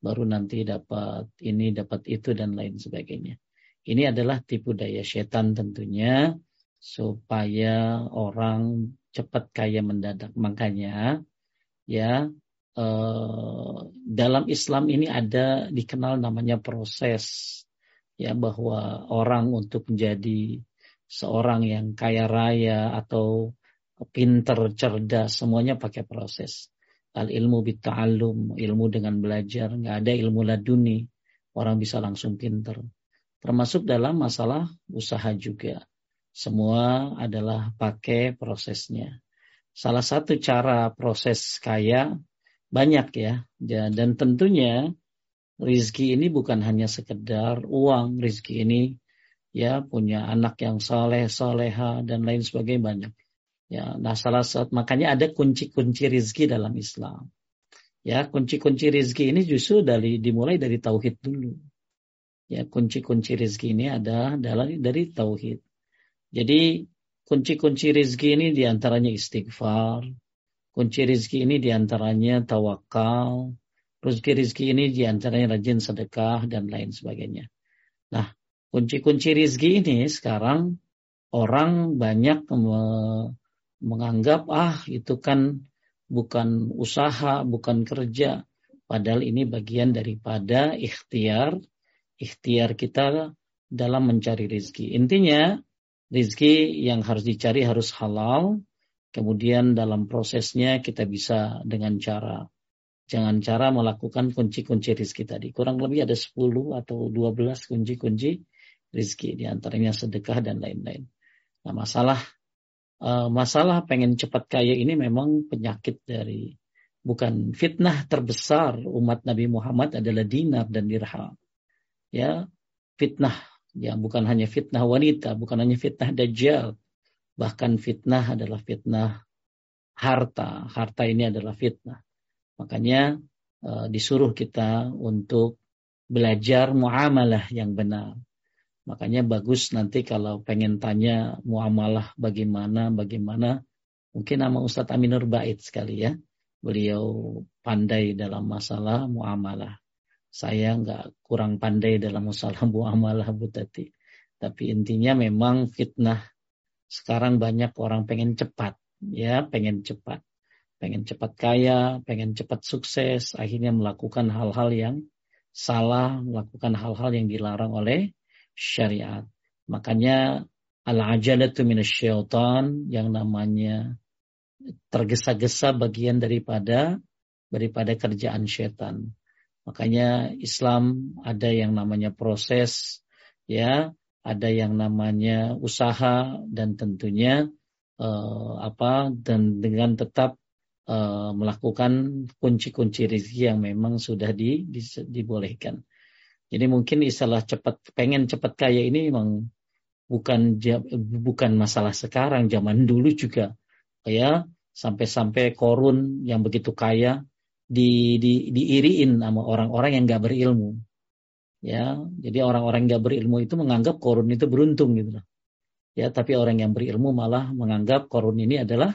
baru nanti dapat ini, dapat itu, dan lain sebagainya. Ini adalah tipu daya setan tentunya, supaya orang cepat kaya mendadak. Makanya, ya Eh, dalam Islam ini ada dikenal namanya proses ya bahwa orang untuk menjadi seorang yang kaya raya atau pinter cerdas semuanya pakai proses. Al ilmu bita'allum ilmu dengan belajar. Nggak ada ilmu laduni. Orang bisa langsung pinter. Termasuk dalam masalah usaha juga. Semua adalah pakai prosesnya. Salah satu cara proses kaya banyak ya. Dan tentunya rizki ini bukan hanya sekedar uang. Rizki ini ya punya anak yang soleh, soleha dan lain sebagainya banyak. Ya, nah salah satu makanya ada kunci-kunci rizki dalam Islam. Ya, kunci-kunci rizki ini justru dari dimulai dari tauhid dulu. Ya, kunci-kunci rizki ini ada dari dari tauhid. Jadi kunci-kunci rizki ini di antaranya istighfar, Kunci rizki ini di antaranya tawakal. Rizki-rizki ini di antaranya rajin sedekah dan lain sebagainya. Nah, kunci-kunci rizki ini sekarang orang banyak menganggap ah itu kan bukan usaha, bukan kerja. Padahal ini bagian daripada ikhtiar, ikhtiar kita dalam mencari rezeki. Intinya rezeki yang harus dicari harus halal. Kemudian dalam prosesnya kita bisa dengan cara jangan cara melakukan kunci-kunci rezeki tadi. Kurang lebih ada 10 atau 12 kunci-kunci rezeki di antaranya sedekah dan lain-lain. Nah, masalah uh, masalah pengen cepat kaya ini memang penyakit dari bukan fitnah terbesar umat Nabi Muhammad adalah dinar dan dirham. Ya, fitnah ya bukan hanya fitnah wanita, bukan hanya fitnah dajjal, bahkan fitnah adalah fitnah harta. Harta ini adalah fitnah. Makanya uh, disuruh kita untuk belajar muamalah yang benar. Makanya bagus nanti kalau pengen tanya muamalah bagaimana, bagaimana. Mungkin nama Ustadz Aminur Bait sekali ya beliau pandai dalam masalah muamalah. Saya nggak kurang pandai dalam masalah muamalah Bu Tati. Tapi intinya memang fitnah. Sekarang banyak orang pengen cepat, ya pengen cepat. Pengen cepat kaya, pengen cepat sukses, akhirnya melakukan hal-hal yang salah, melakukan hal-hal yang dilarang oleh syariat. Makanya al-ajalatu minasyaitan yang namanya tergesa-gesa bagian daripada daripada kerjaan setan. Makanya Islam ada yang namanya proses, ya, ada yang namanya usaha dan tentunya uh, apa dan dengan tetap uh, melakukan kunci-kunci rezeki yang memang sudah di, di, dibolehkan. Jadi mungkin istilah cepat pengen cepat kaya ini memang bukan bukan masalah sekarang, zaman dulu juga ya sampai-sampai korun yang begitu kaya di, di, diiriin sama orang-orang yang gak berilmu. Ya, jadi orang-orang yang gak berilmu itu menganggap korun itu beruntung gitu loh. Ya, tapi orang yang berilmu malah menganggap korun ini adalah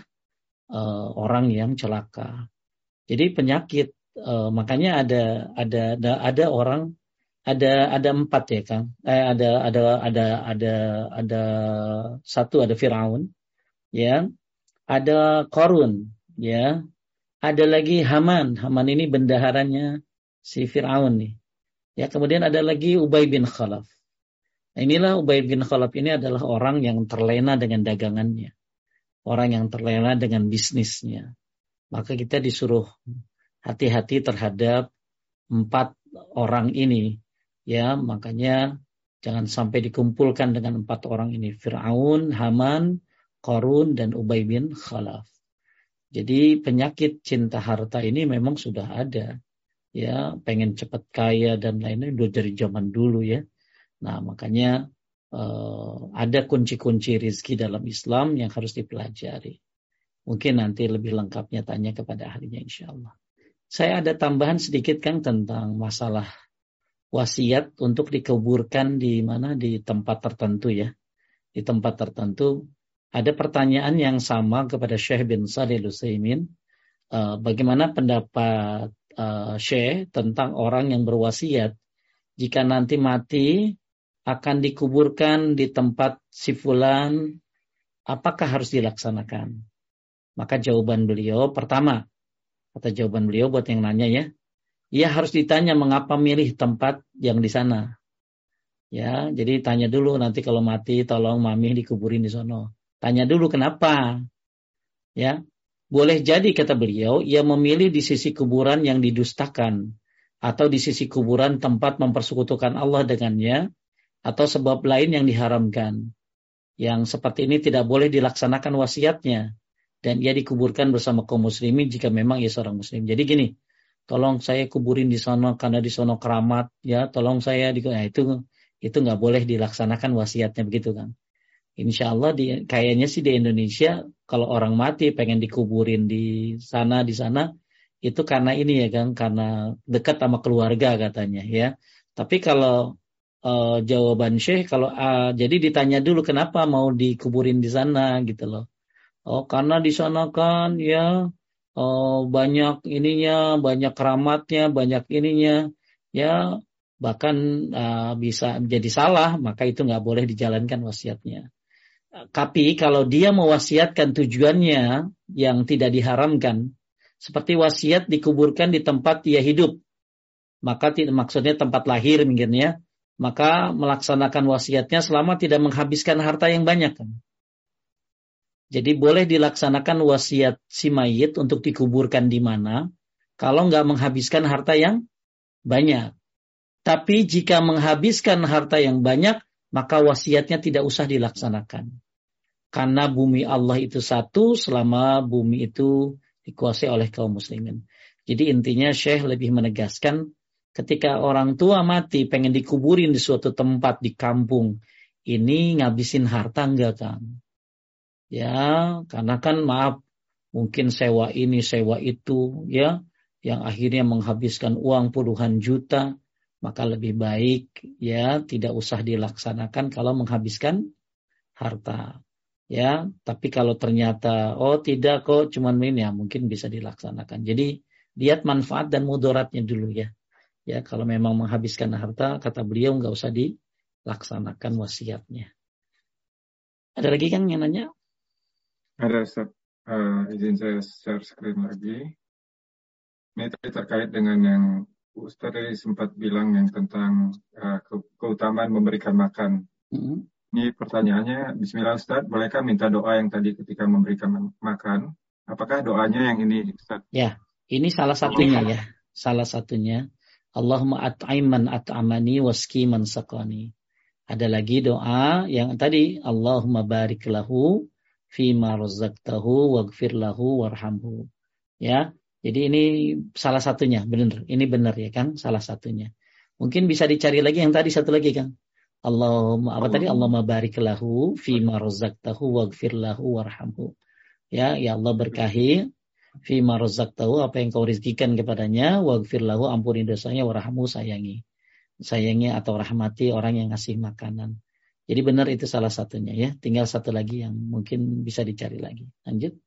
uh, orang yang celaka. Jadi penyakit, uh, makanya ada ada ada ada orang ada ada empat ya kang, eh, ada ada ada ada ada satu ada Firaun, ya ada Korun, ya. Ada lagi Haman. Haman ini bendaharanya si Fir'aun nih. Ya, kemudian ada lagi Ubay bin Khalaf. Nah, inilah Ubay bin Khalaf ini adalah orang yang terlena dengan dagangannya. Orang yang terlena dengan bisnisnya. Maka kita disuruh hati-hati terhadap empat orang ini. Ya, makanya jangan sampai dikumpulkan dengan empat orang ini. Fir'aun, Haman, Korun dan Ubay bin Khalaf. Jadi penyakit cinta harta ini memang sudah ada. Ya, pengen cepat kaya dan lain-lain udah dari zaman dulu ya. Nah, makanya uh, ada kunci-kunci rizki dalam Islam yang harus dipelajari. Mungkin nanti lebih lengkapnya tanya kepada ahlinya insya Allah. Saya ada tambahan sedikit Kang tentang masalah wasiat untuk dikuburkan di mana di tempat tertentu ya. Di tempat tertentu ada pertanyaan yang sama kepada Syekh bin Salih Lusaimin. Uh, bagaimana pendapat uh, Syekh tentang orang yang berwasiat jika nanti mati akan dikuburkan di tempat si fulan, apakah harus dilaksanakan? Maka jawaban beliau pertama, kata jawaban beliau buat yang nanya ya, ia harus ditanya mengapa milih tempat yang di sana. Ya, jadi tanya dulu nanti kalau mati tolong mami dikuburin di sana. Tanya dulu kenapa. Ya, boleh jadi kata beliau ia memilih di sisi kuburan yang didustakan atau di sisi kuburan tempat mempersekutukan Allah dengannya atau sebab lain yang diharamkan. Yang seperti ini tidak boleh dilaksanakan wasiatnya dan ia dikuburkan bersama kaum muslimin jika memang ia seorang muslim. Jadi gini, tolong saya kuburin di sana karena di sana keramat ya, tolong saya di nah, itu itu nggak boleh dilaksanakan wasiatnya begitu kan. Insya Allah di, kayaknya sih di Indonesia kalau orang mati pengen dikuburin di sana di sana itu karena ini ya kan karena dekat sama keluarga katanya ya. Tapi kalau uh, jawaban Syekh kalau uh, jadi ditanya dulu kenapa mau dikuburin di sana gitu loh. Oh karena di sana kan ya oh, banyak ininya, banyak keramatnya, banyak ininya ya bahkan uh, bisa menjadi salah maka itu nggak boleh dijalankan wasiatnya. Tapi kalau dia mewasiatkan tujuannya yang tidak diharamkan, Seperti wasiat dikuburkan di tempat dia hidup. Maka tidak maksudnya tempat lahir mungkin ya. Maka melaksanakan wasiatnya selama tidak menghabiskan harta yang banyak. Jadi boleh dilaksanakan wasiat si mayit untuk dikuburkan di mana kalau nggak menghabiskan harta yang banyak. Tapi jika menghabiskan harta yang banyak, maka wasiatnya tidak usah dilaksanakan. Karena bumi Allah itu satu selama bumi itu dikuasai oleh kaum muslimin. Jadi intinya Syekh lebih menegaskan ketika orang tua mati pengen dikuburin di suatu tempat di kampung, ini ngabisin harta enggak kan? Ya, karena kan maaf mungkin sewa ini, sewa itu ya yang akhirnya menghabiskan uang puluhan juta, maka lebih baik ya tidak usah dilaksanakan kalau menghabiskan harta. Ya tapi kalau ternyata oh tidak kok cuman ini ya mungkin bisa dilaksanakan. Jadi lihat manfaat dan mudaratnya dulu ya. Ya kalau memang menghabiskan harta kata beliau nggak usah dilaksanakan wasiatnya. Ada lagi kan yang nanya? Ada uh, izin saya share screen lagi. Ini terkait dengan yang Ustaz tadi sempat bilang yang tentang uh, keutamaan memberikan makan. Mm -hmm. Ini pertanyaannya, Bismillah Ustaz, bolehkah minta doa yang tadi ketika memberikan makan? Apakah doanya yang ini Ustaz? Ya, ini salah satunya ya. Salah satunya. Allahumma at'iman at'amani waski man sakani. Ada lagi doa yang tadi Allahumma barik lahu ma razaqtahu waghfir lahu warhamhu. Ya, jadi ini salah satunya, benar. Ini benar ya kan, salah satunya. Mungkin bisa dicari lagi yang tadi satu lagi kan. Allahumma apa tadi Allahumma barik lahu fi ma razaqtahu waghfir lahu warhamhu. Ya, ya Allah berkahi fi ma razaqtahu apa yang kau rezekikan kepadanya waghfir lahu ampuni dosanya warhamhu sayangi. Sayangi atau rahmati orang yang ngasih makanan. Jadi benar itu salah satunya ya. Tinggal satu lagi yang mungkin bisa dicari lagi. Lanjut.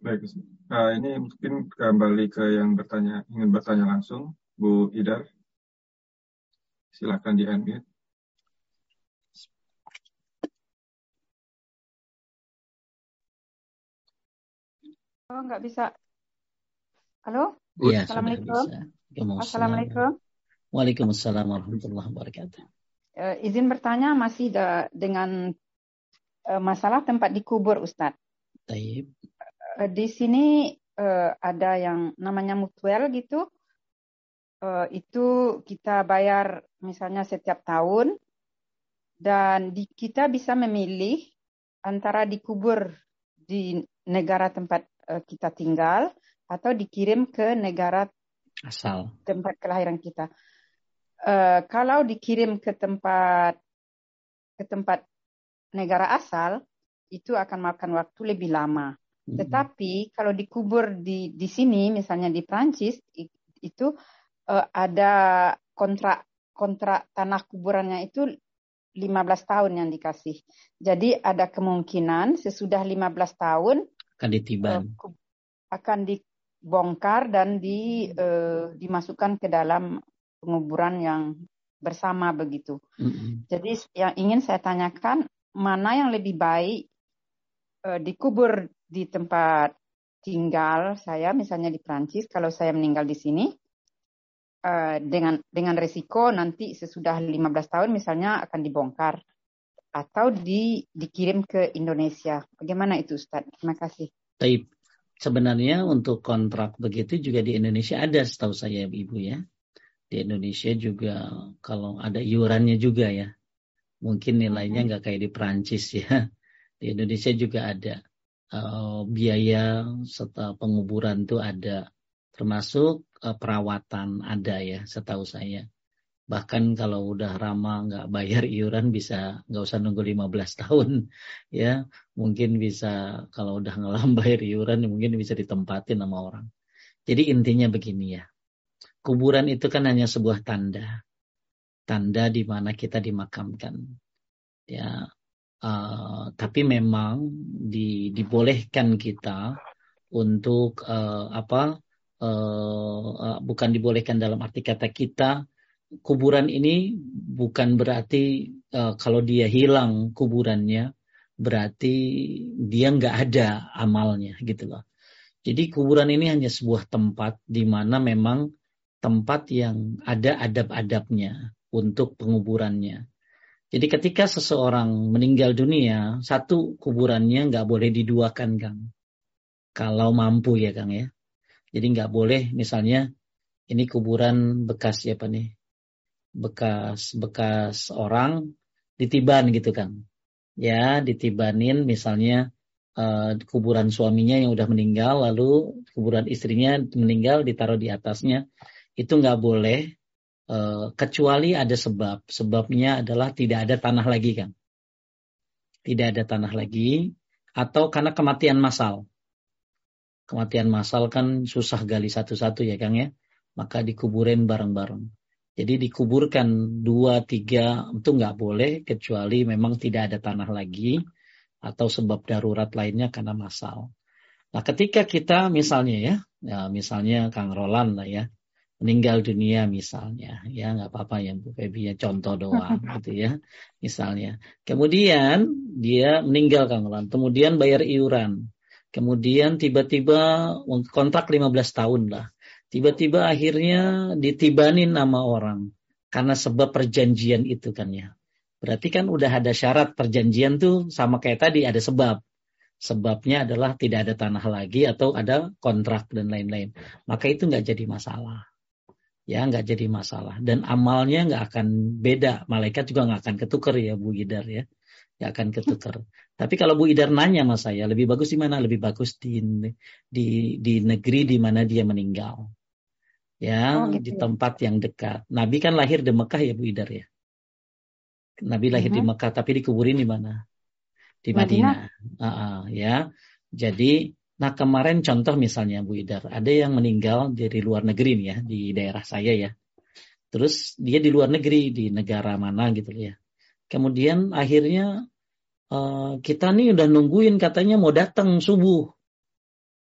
Baik, uh, ini mungkin kembali ke yang bertanya ingin bertanya langsung, Bu Idar. Silakan di unmute. Oh, nggak bisa. Halo? Iya, Assalamualaikum. Assalamualaikum. Waalaikumsalam warahmatullahi wabarakatuh. Uh, izin bertanya masih da, dengan uh, masalah tempat dikubur Ustadz. Taib. Uh, di sini uh, ada yang namanya mutual gitu. Uh, itu kita bayar misalnya setiap tahun dan di, kita bisa memilih antara dikubur di negara tempat uh, kita tinggal atau dikirim ke negara asal tempat kelahiran kita. Uh, kalau dikirim ke tempat ke tempat negara asal itu akan makan waktu lebih lama. Hmm. Tetapi kalau dikubur di di sini misalnya di Prancis itu uh, ada kontrak kontrak tanah kuburannya itu 15 tahun yang dikasih. Jadi ada kemungkinan sesudah 15 tahun akan ditiban. Uh, akan dibongkar dan di, uh, dimasukkan ke dalam penguburan yang bersama begitu. Mm-hmm. Jadi yang ingin saya tanyakan mana yang lebih baik uh, dikubur di tempat tinggal saya, misalnya di Prancis, kalau saya meninggal di sini uh, dengan dengan resiko nanti sesudah 15 tahun misalnya akan dibongkar atau di, dikirim ke Indonesia. Bagaimana itu Ustaz? Terima kasih. Taib sebenarnya untuk kontrak begitu juga di Indonesia ada setahu saya Ibu ya. Di Indonesia juga kalau ada iurannya juga ya. Mungkin nilainya nggak kayak di Prancis ya. Di Indonesia juga ada uh, biaya serta penguburan itu ada. Termasuk uh, perawatan ada ya setahu saya. Bahkan kalau udah ramah nggak bayar iuran bisa nggak usah nunggu 15 tahun ya. Mungkin bisa kalau udah ngelam bayar iuran mungkin bisa ditempatin sama orang. Jadi intinya begini ya. Kuburan itu kan hanya sebuah tanda. Tanda di mana kita dimakamkan. Ya, uh, tapi memang di, dibolehkan kita untuk uh, apa? Uh, bukan dibolehkan dalam arti kata kita kuburan ini bukan berarti uh, kalau dia hilang kuburannya berarti dia nggak ada amalnya gitu loh. Jadi kuburan ini hanya sebuah tempat di mana memang tempat yang ada adab-adabnya untuk penguburannya. Jadi ketika seseorang meninggal dunia, satu kuburannya nggak boleh diduakan, Kang. Kalau mampu ya, Kang ya. Jadi nggak boleh misalnya ini kuburan bekas Pak nih? Bekas bekas orang ditiban gitu, Kang. Ya, ditibanin misalnya uh, kuburan suaminya yang udah meninggal, lalu kuburan istrinya meninggal ditaruh di atasnya, itu nggak boleh uh, kecuali ada sebab. Sebabnya adalah tidak ada tanah lagi kan, tidak ada tanah lagi, atau karena kematian massal. Kematian massal kan susah gali satu-satu ya Kang ya, maka dikuburin bareng-bareng. Jadi dikuburkan dua tiga itu nggak boleh kecuali memang tidak ada tanah lagi atau sebab darurat lainnya karena masal. Nah, ketika kita misalnya ya, ya misalnya Kang Roland lah ya, meninggal dunia misalnya, ya nggak apa-apa ya Bu Febi ya contoh doang gitu ya, misalnya. Kemudian dia meninggal Kang Roland, kemudian bayar iuran, kemudian tiba-tiba kontrak 15 tahun lah, tiba-tiba akhirnya ditibanin nama orang karena sebab perjanjian itu kan ya. Berarti kan udah ada syarat perjanjian tuh sama kayak tadi ada sebab. Sebabnya adalah tidak ada tanah lagi atau ada kontrak dan lain-lain. Maka itu nggak jadi masalah. Ya nggak jadi masalah. Dan amalnya nggak akan beda. Malaikat juga nggak akan ketukar ya Bu Idar ya. Nggak akan ketukar. Tapi kalau Bu Idar nanya sama saya, lebih bagus di mana? Lebih bagus di di di negeri di mana dia meninggal. Ya, oh, gitu. di ya. tempat yang dekat. Nabi kan lahir di Mekah ya Bu Idar ya. Nabi lahir uh -huh. di mhm. Mekah tapi dikuburin di mana? Di Madinah. Madinah. Uh -uh, ya. Jadi, nah kemarin contoh misalnya Bu Idar, ada yang meninggal dari luar negeri nih ya, di daerah saya ya. Terus dia di luar negeri, di negara mana gitu ya. Kemudian akhirnya uh, kita nih udah nungguin katanya mau datang subuh.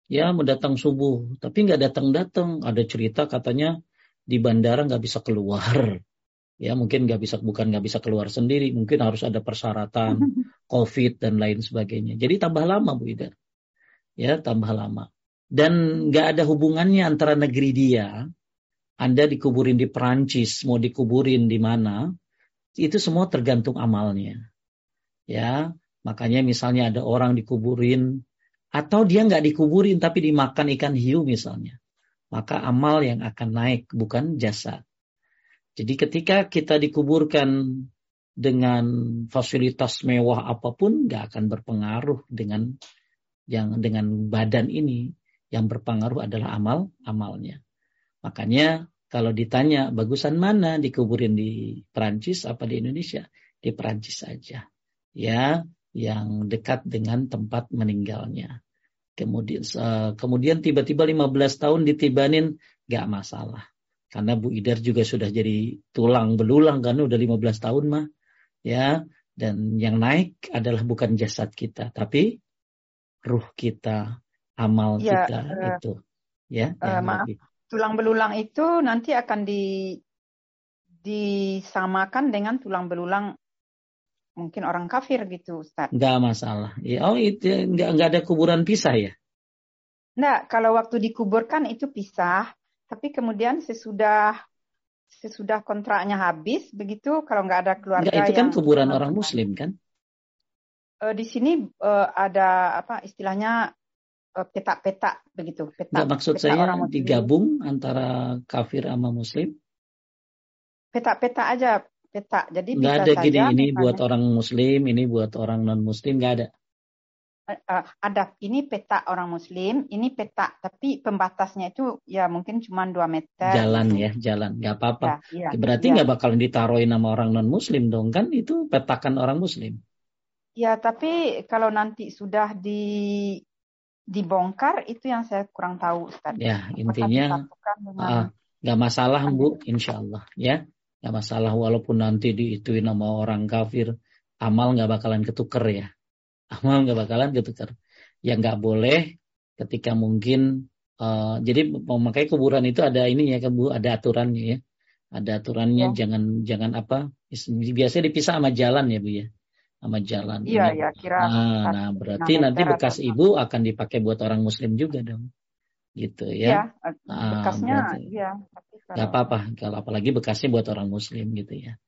Ya mau datang subuh, tapi nggak datang-datang. Ada cerita katanya di bandara nggak bisa keluar ya mungkin nggak bisa bukan nggak bisa keluar sendiri mungkin harus ada persyaratan covid dan lain sebagainya jadi tambah lama bu Ida ya tambah lama. Dan nggak ada hubungannya antara negeri dia anda dikuburin di Perancis mau dikuburin di mana itu semua tergantung amalnya. Ya makanya misalnya ada orang dikuburin atau dia nggak dikuburin tapi dimakan ikan hiu misalnya maka amal yang akan naik bukan jasa. Jadi ketika kita dikuburkan dengan fasilitas mewah apa pun nggak akan berpengaruh dengan yang dengan badan ini yang berpengaruh adalah amal amalnya. Makanya kalau ditanya bagusan mana dikuburin di Perancis apa di Indonesia? Di Perancis saja ya yang dekat dengan tempat meninggalnya. Kemudian uh, kemudian tiba-tiba 15 tahun ditibanin nggak masalah. Karena Bu Idar juga sudah jadi tulang belulang kan udah 15 tahun mah. Ya, dan yang naik adalah bukan jasad kita, tapi ruh kita, amal ya, kita uh, itu. Ya, uh, maaf. Lebih. Tulang belulang itu nanti akan di disamakan dengan tulang belulang mungkin orang kafir gitu Ustaz. Enggak masalah. Ya, oh itu enggak enggak ada kuburan pisah ya? Enggak, kalau waktu dikuburkan itu pisah, tapi kemudian sesudah sesudah kontraknya habis begitu kalau nggak ada keluarga Enggak, itu kan kuburan orang muslim kan di sini uh, ada apa istilahnya uh, petak-petak begitu petak Enggak, maksud petak saya orang digabung antara kafir sama muslim petak-petak aja petak jadi nggak ada gini ini buat orang muslim ini buat orang non muslim nggak ada ada ini peta orang muslim, ini peta tapi pembatasnya itu ya mungkin cuma dua meter. Jalan gitu. ya, jalan, nggak apa-apa. Ya, ya, Berarti nggak ya. bakalan ditaruhin nama orang non muslim dong kan? Itu petakan orang muslim. Ya, tapi kalau nanti sudah di dibongkar itu yang saya kurang tahu Ustaz. Ya, intinya uh, nggak masalah Bu, insya Allah ya. Nggak masalah walaupun nanti diituin nama orang kafir, amal nggak bakalan ketuker ya amal nggak bakalan ketukar. Yang nggak boleh ketika mungkin uh, jadi memakai kuburan itu ada ini ya bu ada aturannya ya ada aturannya ya. jangan jangan apa biasanya dipisah sama jalan ya bu ya sama jalan iya ya kira nah, nah berarti nanti bekas ibu akan dipakai buat orang muslim juga dong gitu ya. ya bekasnya ya. Gak apa-apa kalau apalagi bekasnya buat orang Muslim gitu ya.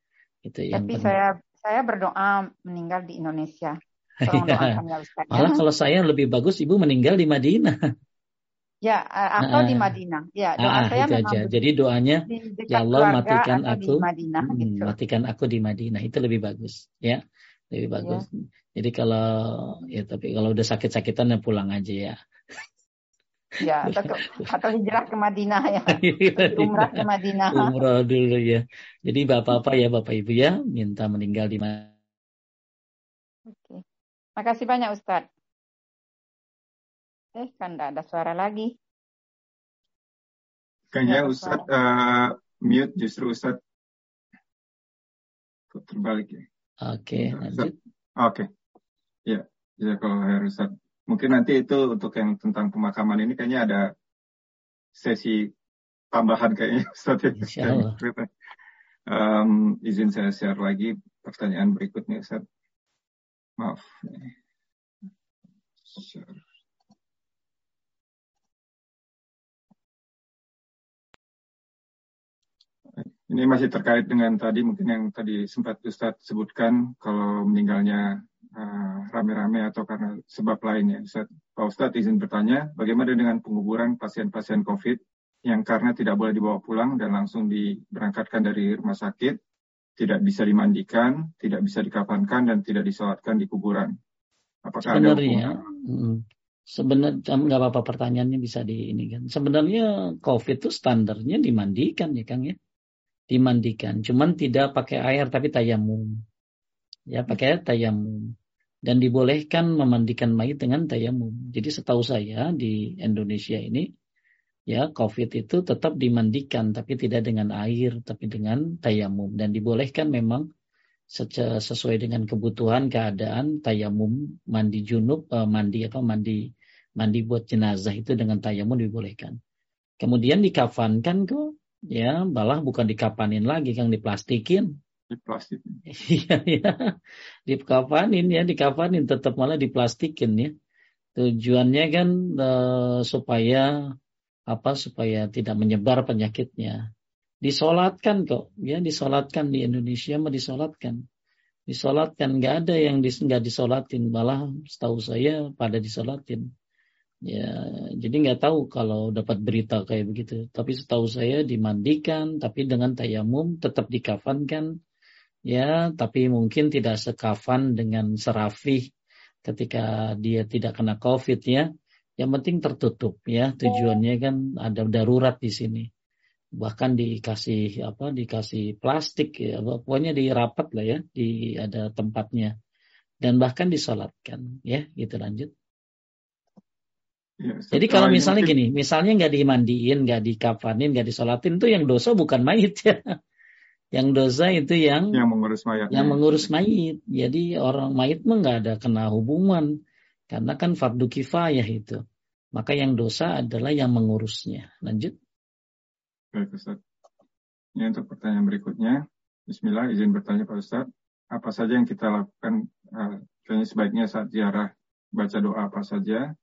Itu yang Tapi saya saya berdoa meninggal di Indonesia. Tolong ya. Malah kalau saya lebih bagus ibu meninggal di Madinah. Ya, atau di Madinah. Ya, doa ah, saya itu aja. Jadi doanya ya Allah matikan aku Madinah, hmm, gitu. matikan aku di Madinah itu lebih bagus, ya. Lebih bagus. Ya. Jadi kalau ya tapi kalau udah sakit-sakitan ya pulang aja ya. Ya, atau, ke, atau hijrah ke Madinah ya. Umrah ke Madinah. Umrah dulu ya. Jadi Bapak-bapak ya, Bapak Ibu ya, minta meninggal di Madinah. Oke. Makasih banyak Ustadz. Eh, kan tidak ada suara lagi. Kayaknya Ustadz uh, mute justru Ustadz terbalik ya. Oke, okay, lanjut. Oke. Okay. Ya, ya kalau harus. Mungkin nanti itu untuk yang tentang pemakaman ini kayaknya ada sesi tambahan kayaknya Ustadz ya. Insya Allah. Um, izin saya share lagi pertanyaan berikutnya Ustadz. Maaf. Share. Ini masih terkait dengan tadi mungkin yang tadi sempat Ustadz sebutkan kalau meninggalnya uh, rame-rame uh, atau karena sebab lainnya. Ustadz, Pak Ustadz izin bertanya, bagaimana dengan penguburan pasien-pasien COVID yang karena tidak boleh dibawa pulang dan langsung diberangkatkan dari rumah sakit, tidak bisa dimandikan, tidak bisa dikapankan dan tidak disolatkan di kuburan? Apakah sebenarnya, ada sebenarnya nggak apa-apa pertanyaannya bisa di ini kan. Sebenarnya COVID itu standarnya dimandikan ya Kang ya dimandikan. Cuman tidak pakai air tapi tayamum. Ya, pakai tayamum. Dan dibolehkan memandikan mayit dengan tayamum. Jadi setahu saya di Indonesia ini ya COVID itu tetap dimandikan tapi tidak dengan air tapi dengan tayamum dan dibolehkan memang sesuai dengan kebutuhan keadaan tayamum mandi junub eh, mandi apa mandi mandi buat jenazah itu dengan tayamum dibolehkan. Kemudian dikafankan kok ya malah bukan dikapanin lagi kang diplastikin. Diplastikin. Iya ya dikapanin ya dikapanin tetap malah diplastikin ya. Tujuannya kan uh, supaya apa supaya tidak menyebar penyakitnya. Disolatkan kok ya disolatkan di Indonesia mah disolatkan. Disolatkan nggak ada yang dis, nggak disolatin malah setahu saya pada disolatin Ya, jadi nggak tahu kalau dapat berita kayak begitu. Tapi setahu saya dimandikan, tapi dengan tayamum tetap dikafankan. Ya, tapi mungkin tidak sekafan dengan serafih ketika dia tidak kena COVID ya. Yang penting tertutup ya. Tujuannya kan ada darurat di sini. Bahkan dikasih apa? Dikasih plastik ya. Pokoknya dirapat lah ya. Di ada tempatnya. Dan bahkan disolatkan ya. Gitu lanjut. Ya, Jadi kalau misalnya mungkin... gini, misalnya nggak dimandiin, nggak dikafanin, nggak disolatin, itu yang dosa bukan mayit ya. Yang dosa itu yang yang mengurus mayat. Yang mengurus mayit. Jadi orang mayit mah nggak ada kena hubungan karena kan fardu kifayah itu. Maka yang dosa adalah yang mengurusnya. Lanjut. Baik Ustaz. Ini untuk pertanyaan berikutnya. Bismillah, izin bertanya Pak Ustaz. Apa saja yang kita lakukan uh, kayaknya sebaiknya saat ziarah baca doa apa saja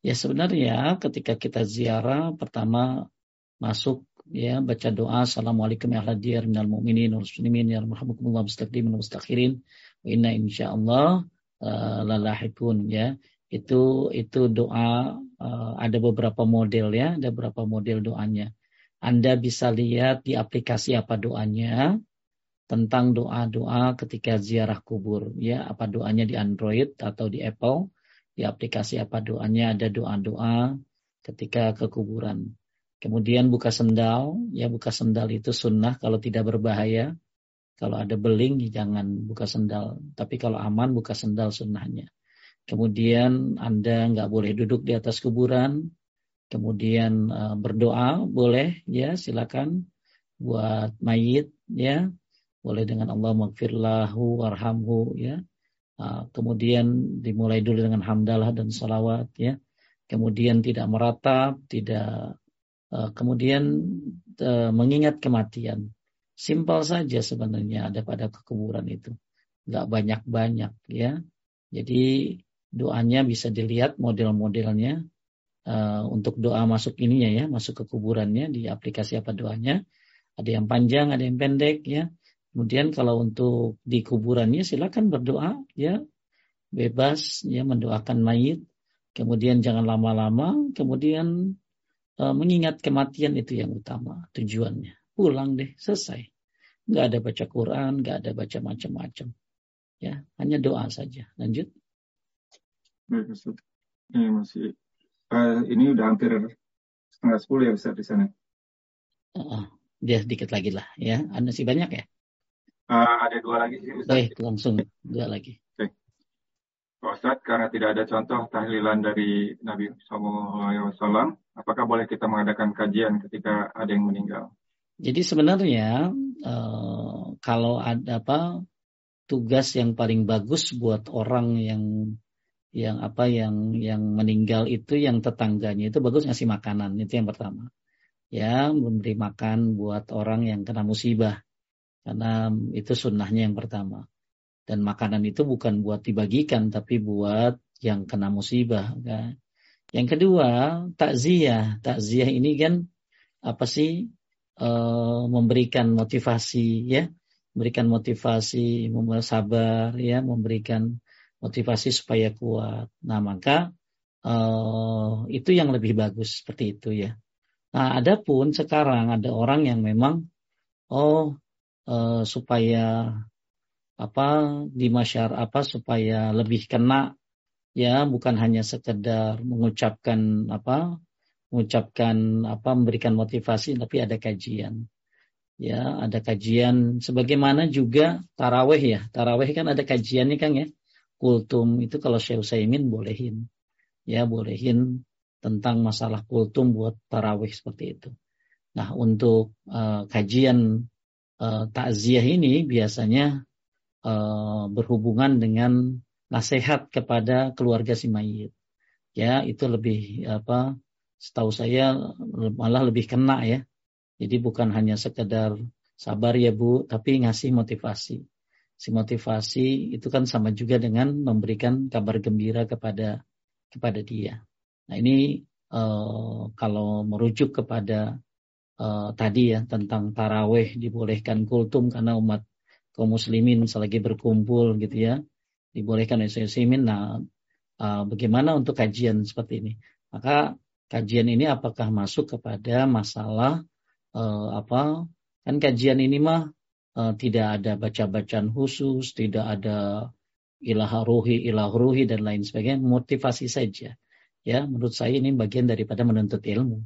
Ya sebenarnya ketika kita ziarah pertama masuk ya baca doa assalamualaikum ya diyar minal mu'minin wal muslimin ya rahmukumullah mustaqdimin mustakhirin wa inna insyaallah uh, lalahikun ya. Itu itu doa uh, ada beberapa model ya ada beberapa model doanya. Anda bisa lihat di aplikasi apa doanya tentang doa-doa ketika ziarah kubur ya apa doanya di Android atau di Apple di aplikasi apa doanya ada doa-doa ketika ke kuburan. Kemudian buka sendal, ya buka sendal itu sunnah kalau tidak berbahaya. Kalau ada beling jangan buka sendal. Tapi kalau aman buka sendal sunnahnya. Kemudian Anda nggak boleh duduk di atas kuburan. Kemudian uh, berdoa boleh ya silakan buat mayit ya boleh dengan Allah magfirlahu warhamhu ya kemudian dimulai dulu dengan hamdalah dan salawat ya kemudian tidak meratap tidak uh, kemudian uh, mengingat kematian simpel saja sebenarnya ada pada kekuburan itu nggak banyak banyak ya jadi doanya bisa dilihat model-modelnya uh, untuk doa masuk ininya ya, masuk ke kuburannya di aplikasi apa doanya. Ada yang panjang, ada yang pendek ya. Kemudian kalau untuk di kuburannya silakan berdoa ya, bebas ya mendoakan mayit. Kemudian jangan lama-lama, kemudian uh, mengingat kematian itu yang utama tujuannya. Pulang deh, selesai. Nggak ada baca Quran, nggak ada baca macam-macam. Ya, hanya doa saja. Lanjut. Baik, Ustaz. Ini masih uh, ini udah hampir setengah sepuluh ya Ustaz di sana. Uh, dia sedikit lagi lah ya. Ada sih banyak ya? Uh, ada dua lagi sih Ustaz. Baik, langsung dua lagi. Oke. Pak Ustaz, karena tidak ada contoh tahlilan dari Nabi SAW, apakah boleh kita mengadakan kajian ketika ada yang meninggal? Jadi sebenarnya uh, kalau ada apa tugas yang paling bagus buat orang yang yang apa yang yang meninggal itu yang tetangganya itu bagus ngasih makanan itu yang pertama ya memberi makan buat orang yang kena musibah karena itu sunnahnya yang pertama. Dan makanan itu bukan buat dibagikan tapi buat yang kena musibah kan? Yang kedua takziah. Takziah ini kan apa sih e, memberikan motivasi ya? Memberikan motivasi memberikan sabar ya? Memberikan motivasi supaya kuat. Nah, maka uh, itu yang lebih bagus seperti itu ya. Nah, adapun sekarang ada orang yang memang oh uh, supaya apa di masyarakat apa supaya lebih kena ya bukan hanya sekedar mengucapkan apa mengucapkan apa memberikan motivasi tapi ada kajian. Ya ada kajian sebagaimana juga taraweh ya. Taraweh kan ada kajiannya kan ya. Kultum itu kalau Syekh Utsaimin bolehin. Ya bolehin tentang masalah kultum buat tarawih seperti itu. Nah untuk uh, kajian uh, takziah ini biasanya uh, berhubungan dengan nasihat kepada keluarga si mayit. Ya itu lebih apa? Setahu saya malah lebih kena ya. Jadi bukan hanya sekedar sabar ya bu, tapi ngasih motivasi si motivasi itu kan sama juga dengan memberikan kabar gembira kepada kepada dia. Nah ini uh, kalau merujuk kepada uh, tadi ya tentang taraweh dibolehkan kultum karena umat kaum muslimin selagi berkumpul gitu ya dibolehkan oleh muslimin. Nah uh, bagaimana untuk kajian seperti ini? Maka kajian ini apakah masuk kepada masalah uh, apa? Kan kajian ini mah uh, tidak ada baca-bacaan khusus, tidak ada ilah ruhi, ilah ruhi dan lain sebagainya, motivasi saja. Ya, menurut saya ini bagian daripada menuntut ilmu.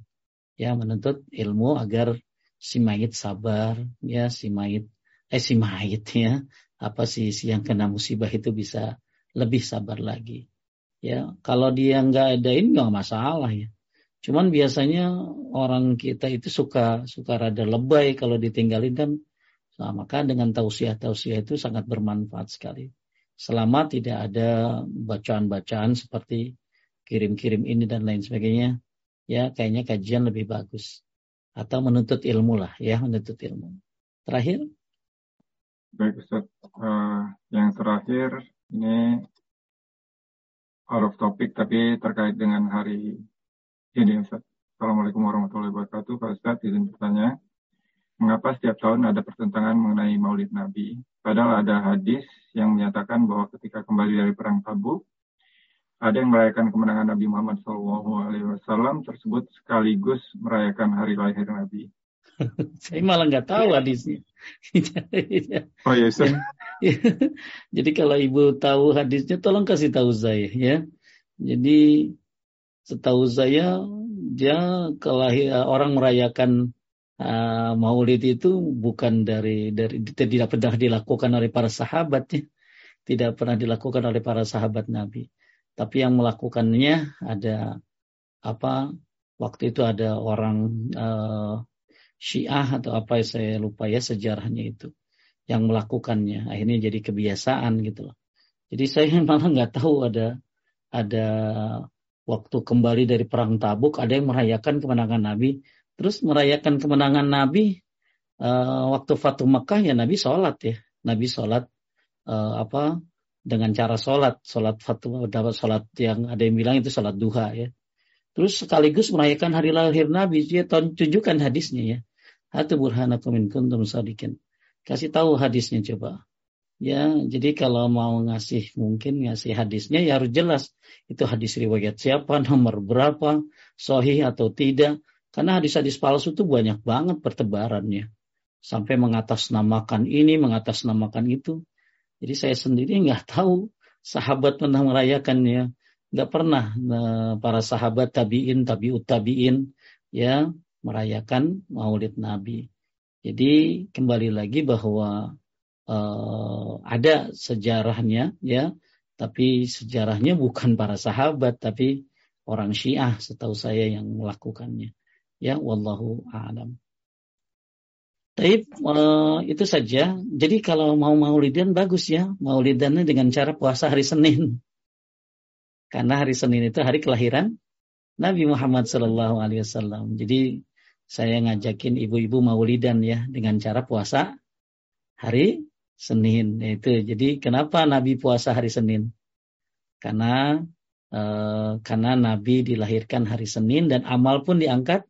Ya, menuntut ilmu agar si mayit sabar, ya si mayit eh si mayit ya, apa sih si yang kena musibah itu bisa lebih sabar lagi. Ya, kalau dia nggak ada ini nggak masalah ya. Cuman biasanya orang kita itu suka suka rada lebay kalau ditinggalin kan Nah, maka dengan tausiah-tausiah itu sangat bermanfaat sekali. Selama tidak ada bacaan-bacaan seperti kirim-kirim ini dan lain sebagainya, ya kayaknya kajian lebih bagus. Atau menuntut ilmu lah, ya menuntut ilmu. Terakhir? Baik Ustaz, uh, yang terakhir ini out of topic tapi terkait dengan hari ini Ustaz. Assalamualaikum warahmatullahi wabarakatuh. Pak Ustaz, izin bertanya mengapa setiap tahun ada pertentangan mengenai Maulid Nabi? Padahal ada hadis yang menyatakan bahwa ketika kembali dari perang Tabuk, ada yang merayakan kemenangan Nabi Muhammad SAW tersebut sekaligus merayakan hari lahir Nabi. Saya malah nggak tahu hadisnya. oh iya, ya. Jadi kalau ibu tahu hadisnya, tolong kasih tahu saya ya. Jadi setahu saya dia kelahir orang merayakan uh, maulid itu bukan dari dari tidak pernah dilakukan oleh para sahabat ya. Tidak pernah dilakukan oleh para sahabat Nabi. Tapi yang melakukannya ada apa? Waktu itu ada orang uh, Syiah atau apa saya lupa ya sejarahnya itu yang melakukannya. Akhirnya jadi kebiasaan gitu loh. Jadi saya malah nggak tahu ada ada waktu kembali dari perang Tabuk ada yang merayakan kemenangan Nabi Terus merayakan kemenangan Nabi uh, waktu Fatu Mekah ya Nabi sholat ya. Nabi sholat uh, apa dengan cara sholat, sholat Fatu dapat sholat yang ada yang bilang itu sholat duha ya. terus sekaligus merayakan hari lahir Nabi. Dia tunjukkan hadisnya ya. Hatu burhanakum in kuntum sadikin. Kasih tahu hadisnya coba. Ya, jadi kalau mau ngasih mungkin ngasih hadisnya ya harus jelas itu hadis riwayat siapa, nomor berapa, sohih atau tidak. Karena hadis-hadis palsu itu banyak banget pertebarannya. Sampai mengatasnamakan ini, mengatasnamakan itu. Jadi saya sendiri nggak tahu sahabat pernah merayakannya. Nggak pernah nah, para sahabat tabiin, tabiut tabiin ya merayakan maulid Nabi. Jadi kembali lagi bahwa uh, ada sejarahnya ya, tapi sejarahnya bukan para sahabat tapi orang Syiah setahu saya yang melakukannya. Ya, wallahu a'lam. Tapi uh, itu saja. Jadi kalau mau maulidan bagus ya, maulidannya dengan cara puasa hari Senin. Karena hari Senin itu hari kelahiran Nabi Muhammad Sallallahu Alaihi Wasallam. Jadi saya ngajakin ibu-ibu maulidan ya dengan cara puasa hari Senin itu. Jadi kenapa Nabi puasa hari Senin? Karena eh, karena Nabi dilahirkan hari Senin dan amal pun diangkat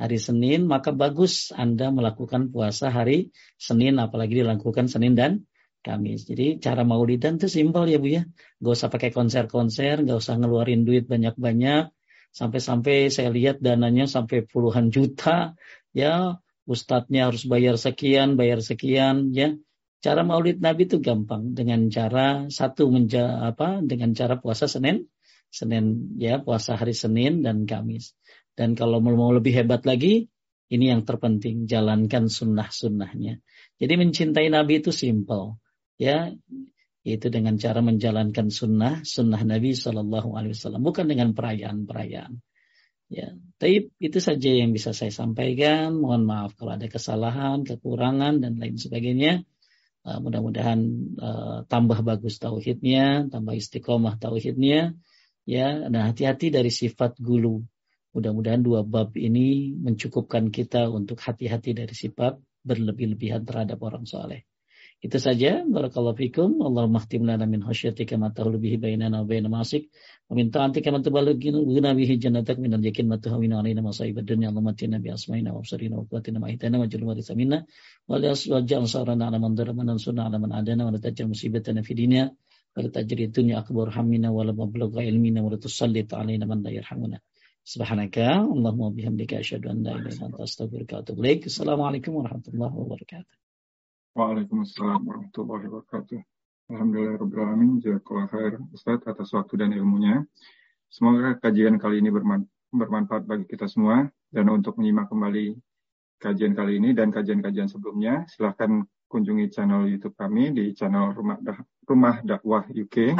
hari Senin, maka bagus Anda melakukan puasa hari Senin, apalagi dilakukan Senin dan Kamis. Jadi cara maulidan itu simpel ya Bu ya. Gak usah pakai konser-konser, gak usah ngeluarin duit banyak-banyak. Sampai-sampai saya lihat dananya sampai puluhan juta. Ya, ustadznya harus bayar sekian, bayar sekian. Ya, Cara maulid Nabi itu gampang dengan cara satu menja apa dengan cara puasa Senin, Senin ya puasa hari Senin dan Kamis. Dan kalau mau lebih hebat lagi, ini yang terpenting jalankan sunnah-sunnahnya. Jadi mencintai Nabi itu simple ya itu dengan cara menjalankan sunnah sunnah Nabi Shallallahu Alaihi Wasallam bukan dengan perayaan-perayaan. Ya, tapi itu saja yang bisa saya sampaikan. Mohon maaf kalau ada kesalahan, kekurangan dan lain sebagainya. Uh, mudah-mudahan uh, tambah bagus tauhidnya, tambah istiqomah tauhidnya. Ya, nah hati-hati dari sifat gulu. Mudah-mudahan dua bab ini mencukupkan kita untuk hati-hati dari sifat berlebih-lebihan terhadap orang soleh. Itu saja. Barakallahu fikum. Allahumma khtim lana min khasyatika ma tahulu bihi bainana wa baina ma'asik. Wa min ta'atika ma tuballighuna bihi jannatak min al-yakin ma tuhawina alaina masa'ib ad-dunya. Allahumma tina bi asma'ina wa absarina wa quwwatina ma hitana wa jalla warisa minna. Wa la aswajal sarana ala man darama man sunna ala man adana wa la tajal musibatana fi dunya. Wa la tajri dunya akbar hamina wa la mablagha ilmina wa man. Subhanaka Allahumma bihamdika asyhadu an la ilaha illa anta astaghfiruka wa atubu ilaik. Assalamualaikum warahmatullahi wabarakatuh. Waalaikumsalam warahmatullahi wabarakatuh. Alhamdulillahirrahmanirrahim. Jazakallah khair Ustaz atas waktu dan ilmunya. Semoga kajian kali ini bermanfaat bagi kita semua. Dan untuk menyimak kembali kajian kali ini dan kajian-kajian sebelumnya, silahkan kunjungi channel YouTube kami di channel Rumah, Rumah Dakwah UK.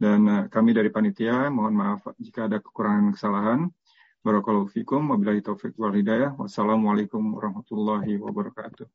Dan uh, kami dari panitia, mohon maaf jika ada kekurangan kesalahan. Barakallahu fikum, wabillahi taufiq wal hidayah. Wassalamualaikum warahmatullahi wabarakatuh.